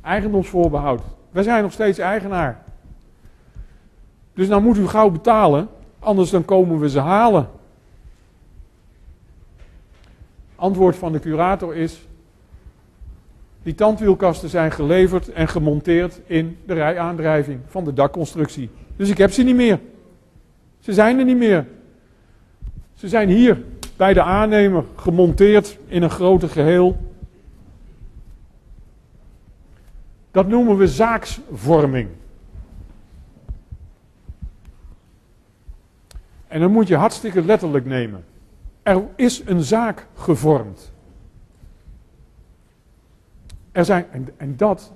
eigendomsvoorbehoud. Wij zijn nog steeds eigenaar. Dus nou moet u gauw betalen, anders dan komen we ze halen. Antwoord van de curator is: die tandwielkasten zijn geleverd en gemonteerd in de rijaandrijving van de dakconstructie. Dus ik heb ze niet meer. Ze zijn er niet meer. Ze zijn hier bij de aannemer gemonteerd in een groter geheel. Dat noemen we zaaksvorming. En dan moet je hartstikke letterlijk nemen. Er is een zaak gevormd. Er zijn, en, en dat,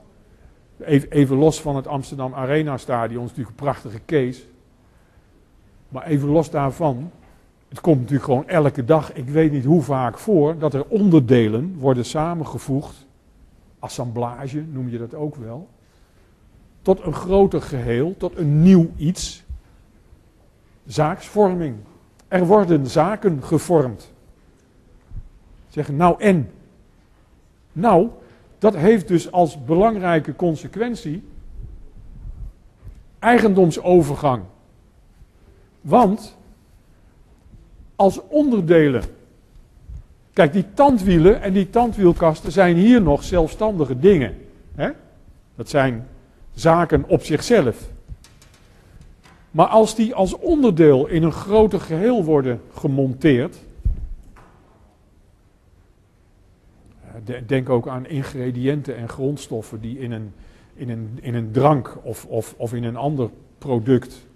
even, los van het Amsterdam Arena Stadion, is natuurlijk een prachtige case. Maar even los daarvan, het komt natuurlijk gewoon elke dag, ik weet niet hoe vaak voor, dat er onderdelen worden samengevoegd, assemblage noem je dat ook wel, tot een groter geheel, tot een nieuw iets. Zaaksvorming. Er worden zaken gevormd. Zeggen, nou en? Nou, dat heeft dus als belangrijke consequentie eigendomsovergang. Want als onderdelen. Kijk, die tandwielen en die tandwielkasten zijn hier nog zelfstandige dingen. Hè? Dat zijn zaken op zichzelf. Maar als die als onderdeel in een groter geheel worden gemonteerd. Denk ook aan ingrediënten en grondstoffen die in een, in een, in een drank of, of, of in een ander product.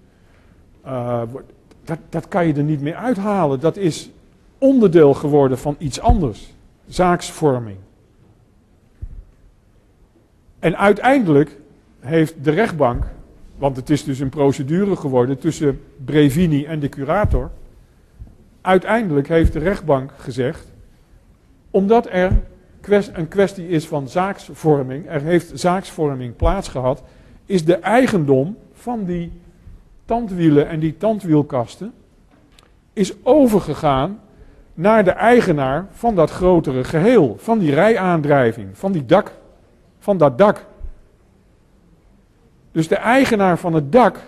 Uh, dat, dat kan je er niet meer uithalen. Dat is onderdeel geworden van iets anders. Zaaksvorming. En uiteindelijk heeft de rechtbank, want het is dus een procedure geworden tussen Brevini en de curator. Uiteindelijk heeft de rechtbank gezegd, omdat er een kwestie is van zaaksvorming, er heeft zaaksvorming plaatsgehad, is de eigendom van die tandwielen en die tandwielkasten is overgegaan naar de eigenaar van dat grotere geheel, van die rijaandrijving, van die dak, van dat dak. Dus de eigenaar van het dak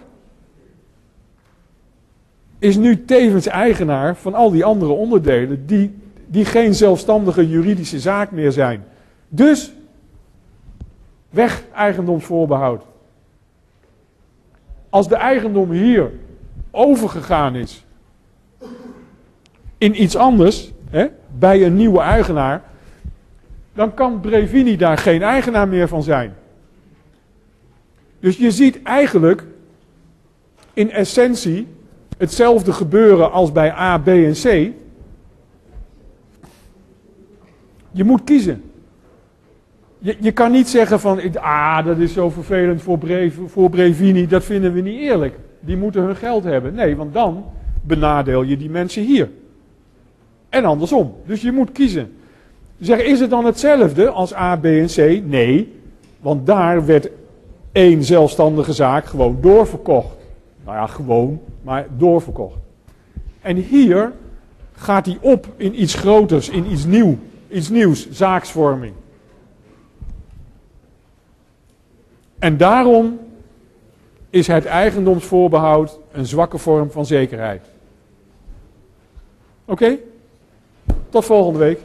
is nu tevens eigenaar van al die andere onderdelen die, die geen zelfstandige juridische zaak meer zijn. Dus weg eigendomsvoorbehoud. Als de eigendom hier overgegaan is in iets anders, hè, bij een nieuwe eigenaar, dan kan Brevini daar geen eigenaar meer van zijn. Dus je ziet eigenlijk in essentie hetzelfde gebeuren als bij A, B en C. Je moet kiezen. Je, je kan niet zeggen van, ah, dat is zo vervelend voor, voor Brevini, dat vinden we niet eerlijk. Die moeten hun geld hebben. Nee, want dan benadeel je die mensen hier. En andersom. Dus je moet kiezen. Zeg, is het dan hetzelfde als A, B en C? Nee, want daar werd één zelfstandige zaak gewoon doorverkocht. Nou ja, gewoon, maar doorverkocht. En hier gaat hij op in iets groters, in iets nieuw, iets nieuws, zaaksvorming. En daarom is het eigendomsvoorbehoud een zwakke vorm van zekerheid. Oké? Tot volgende week.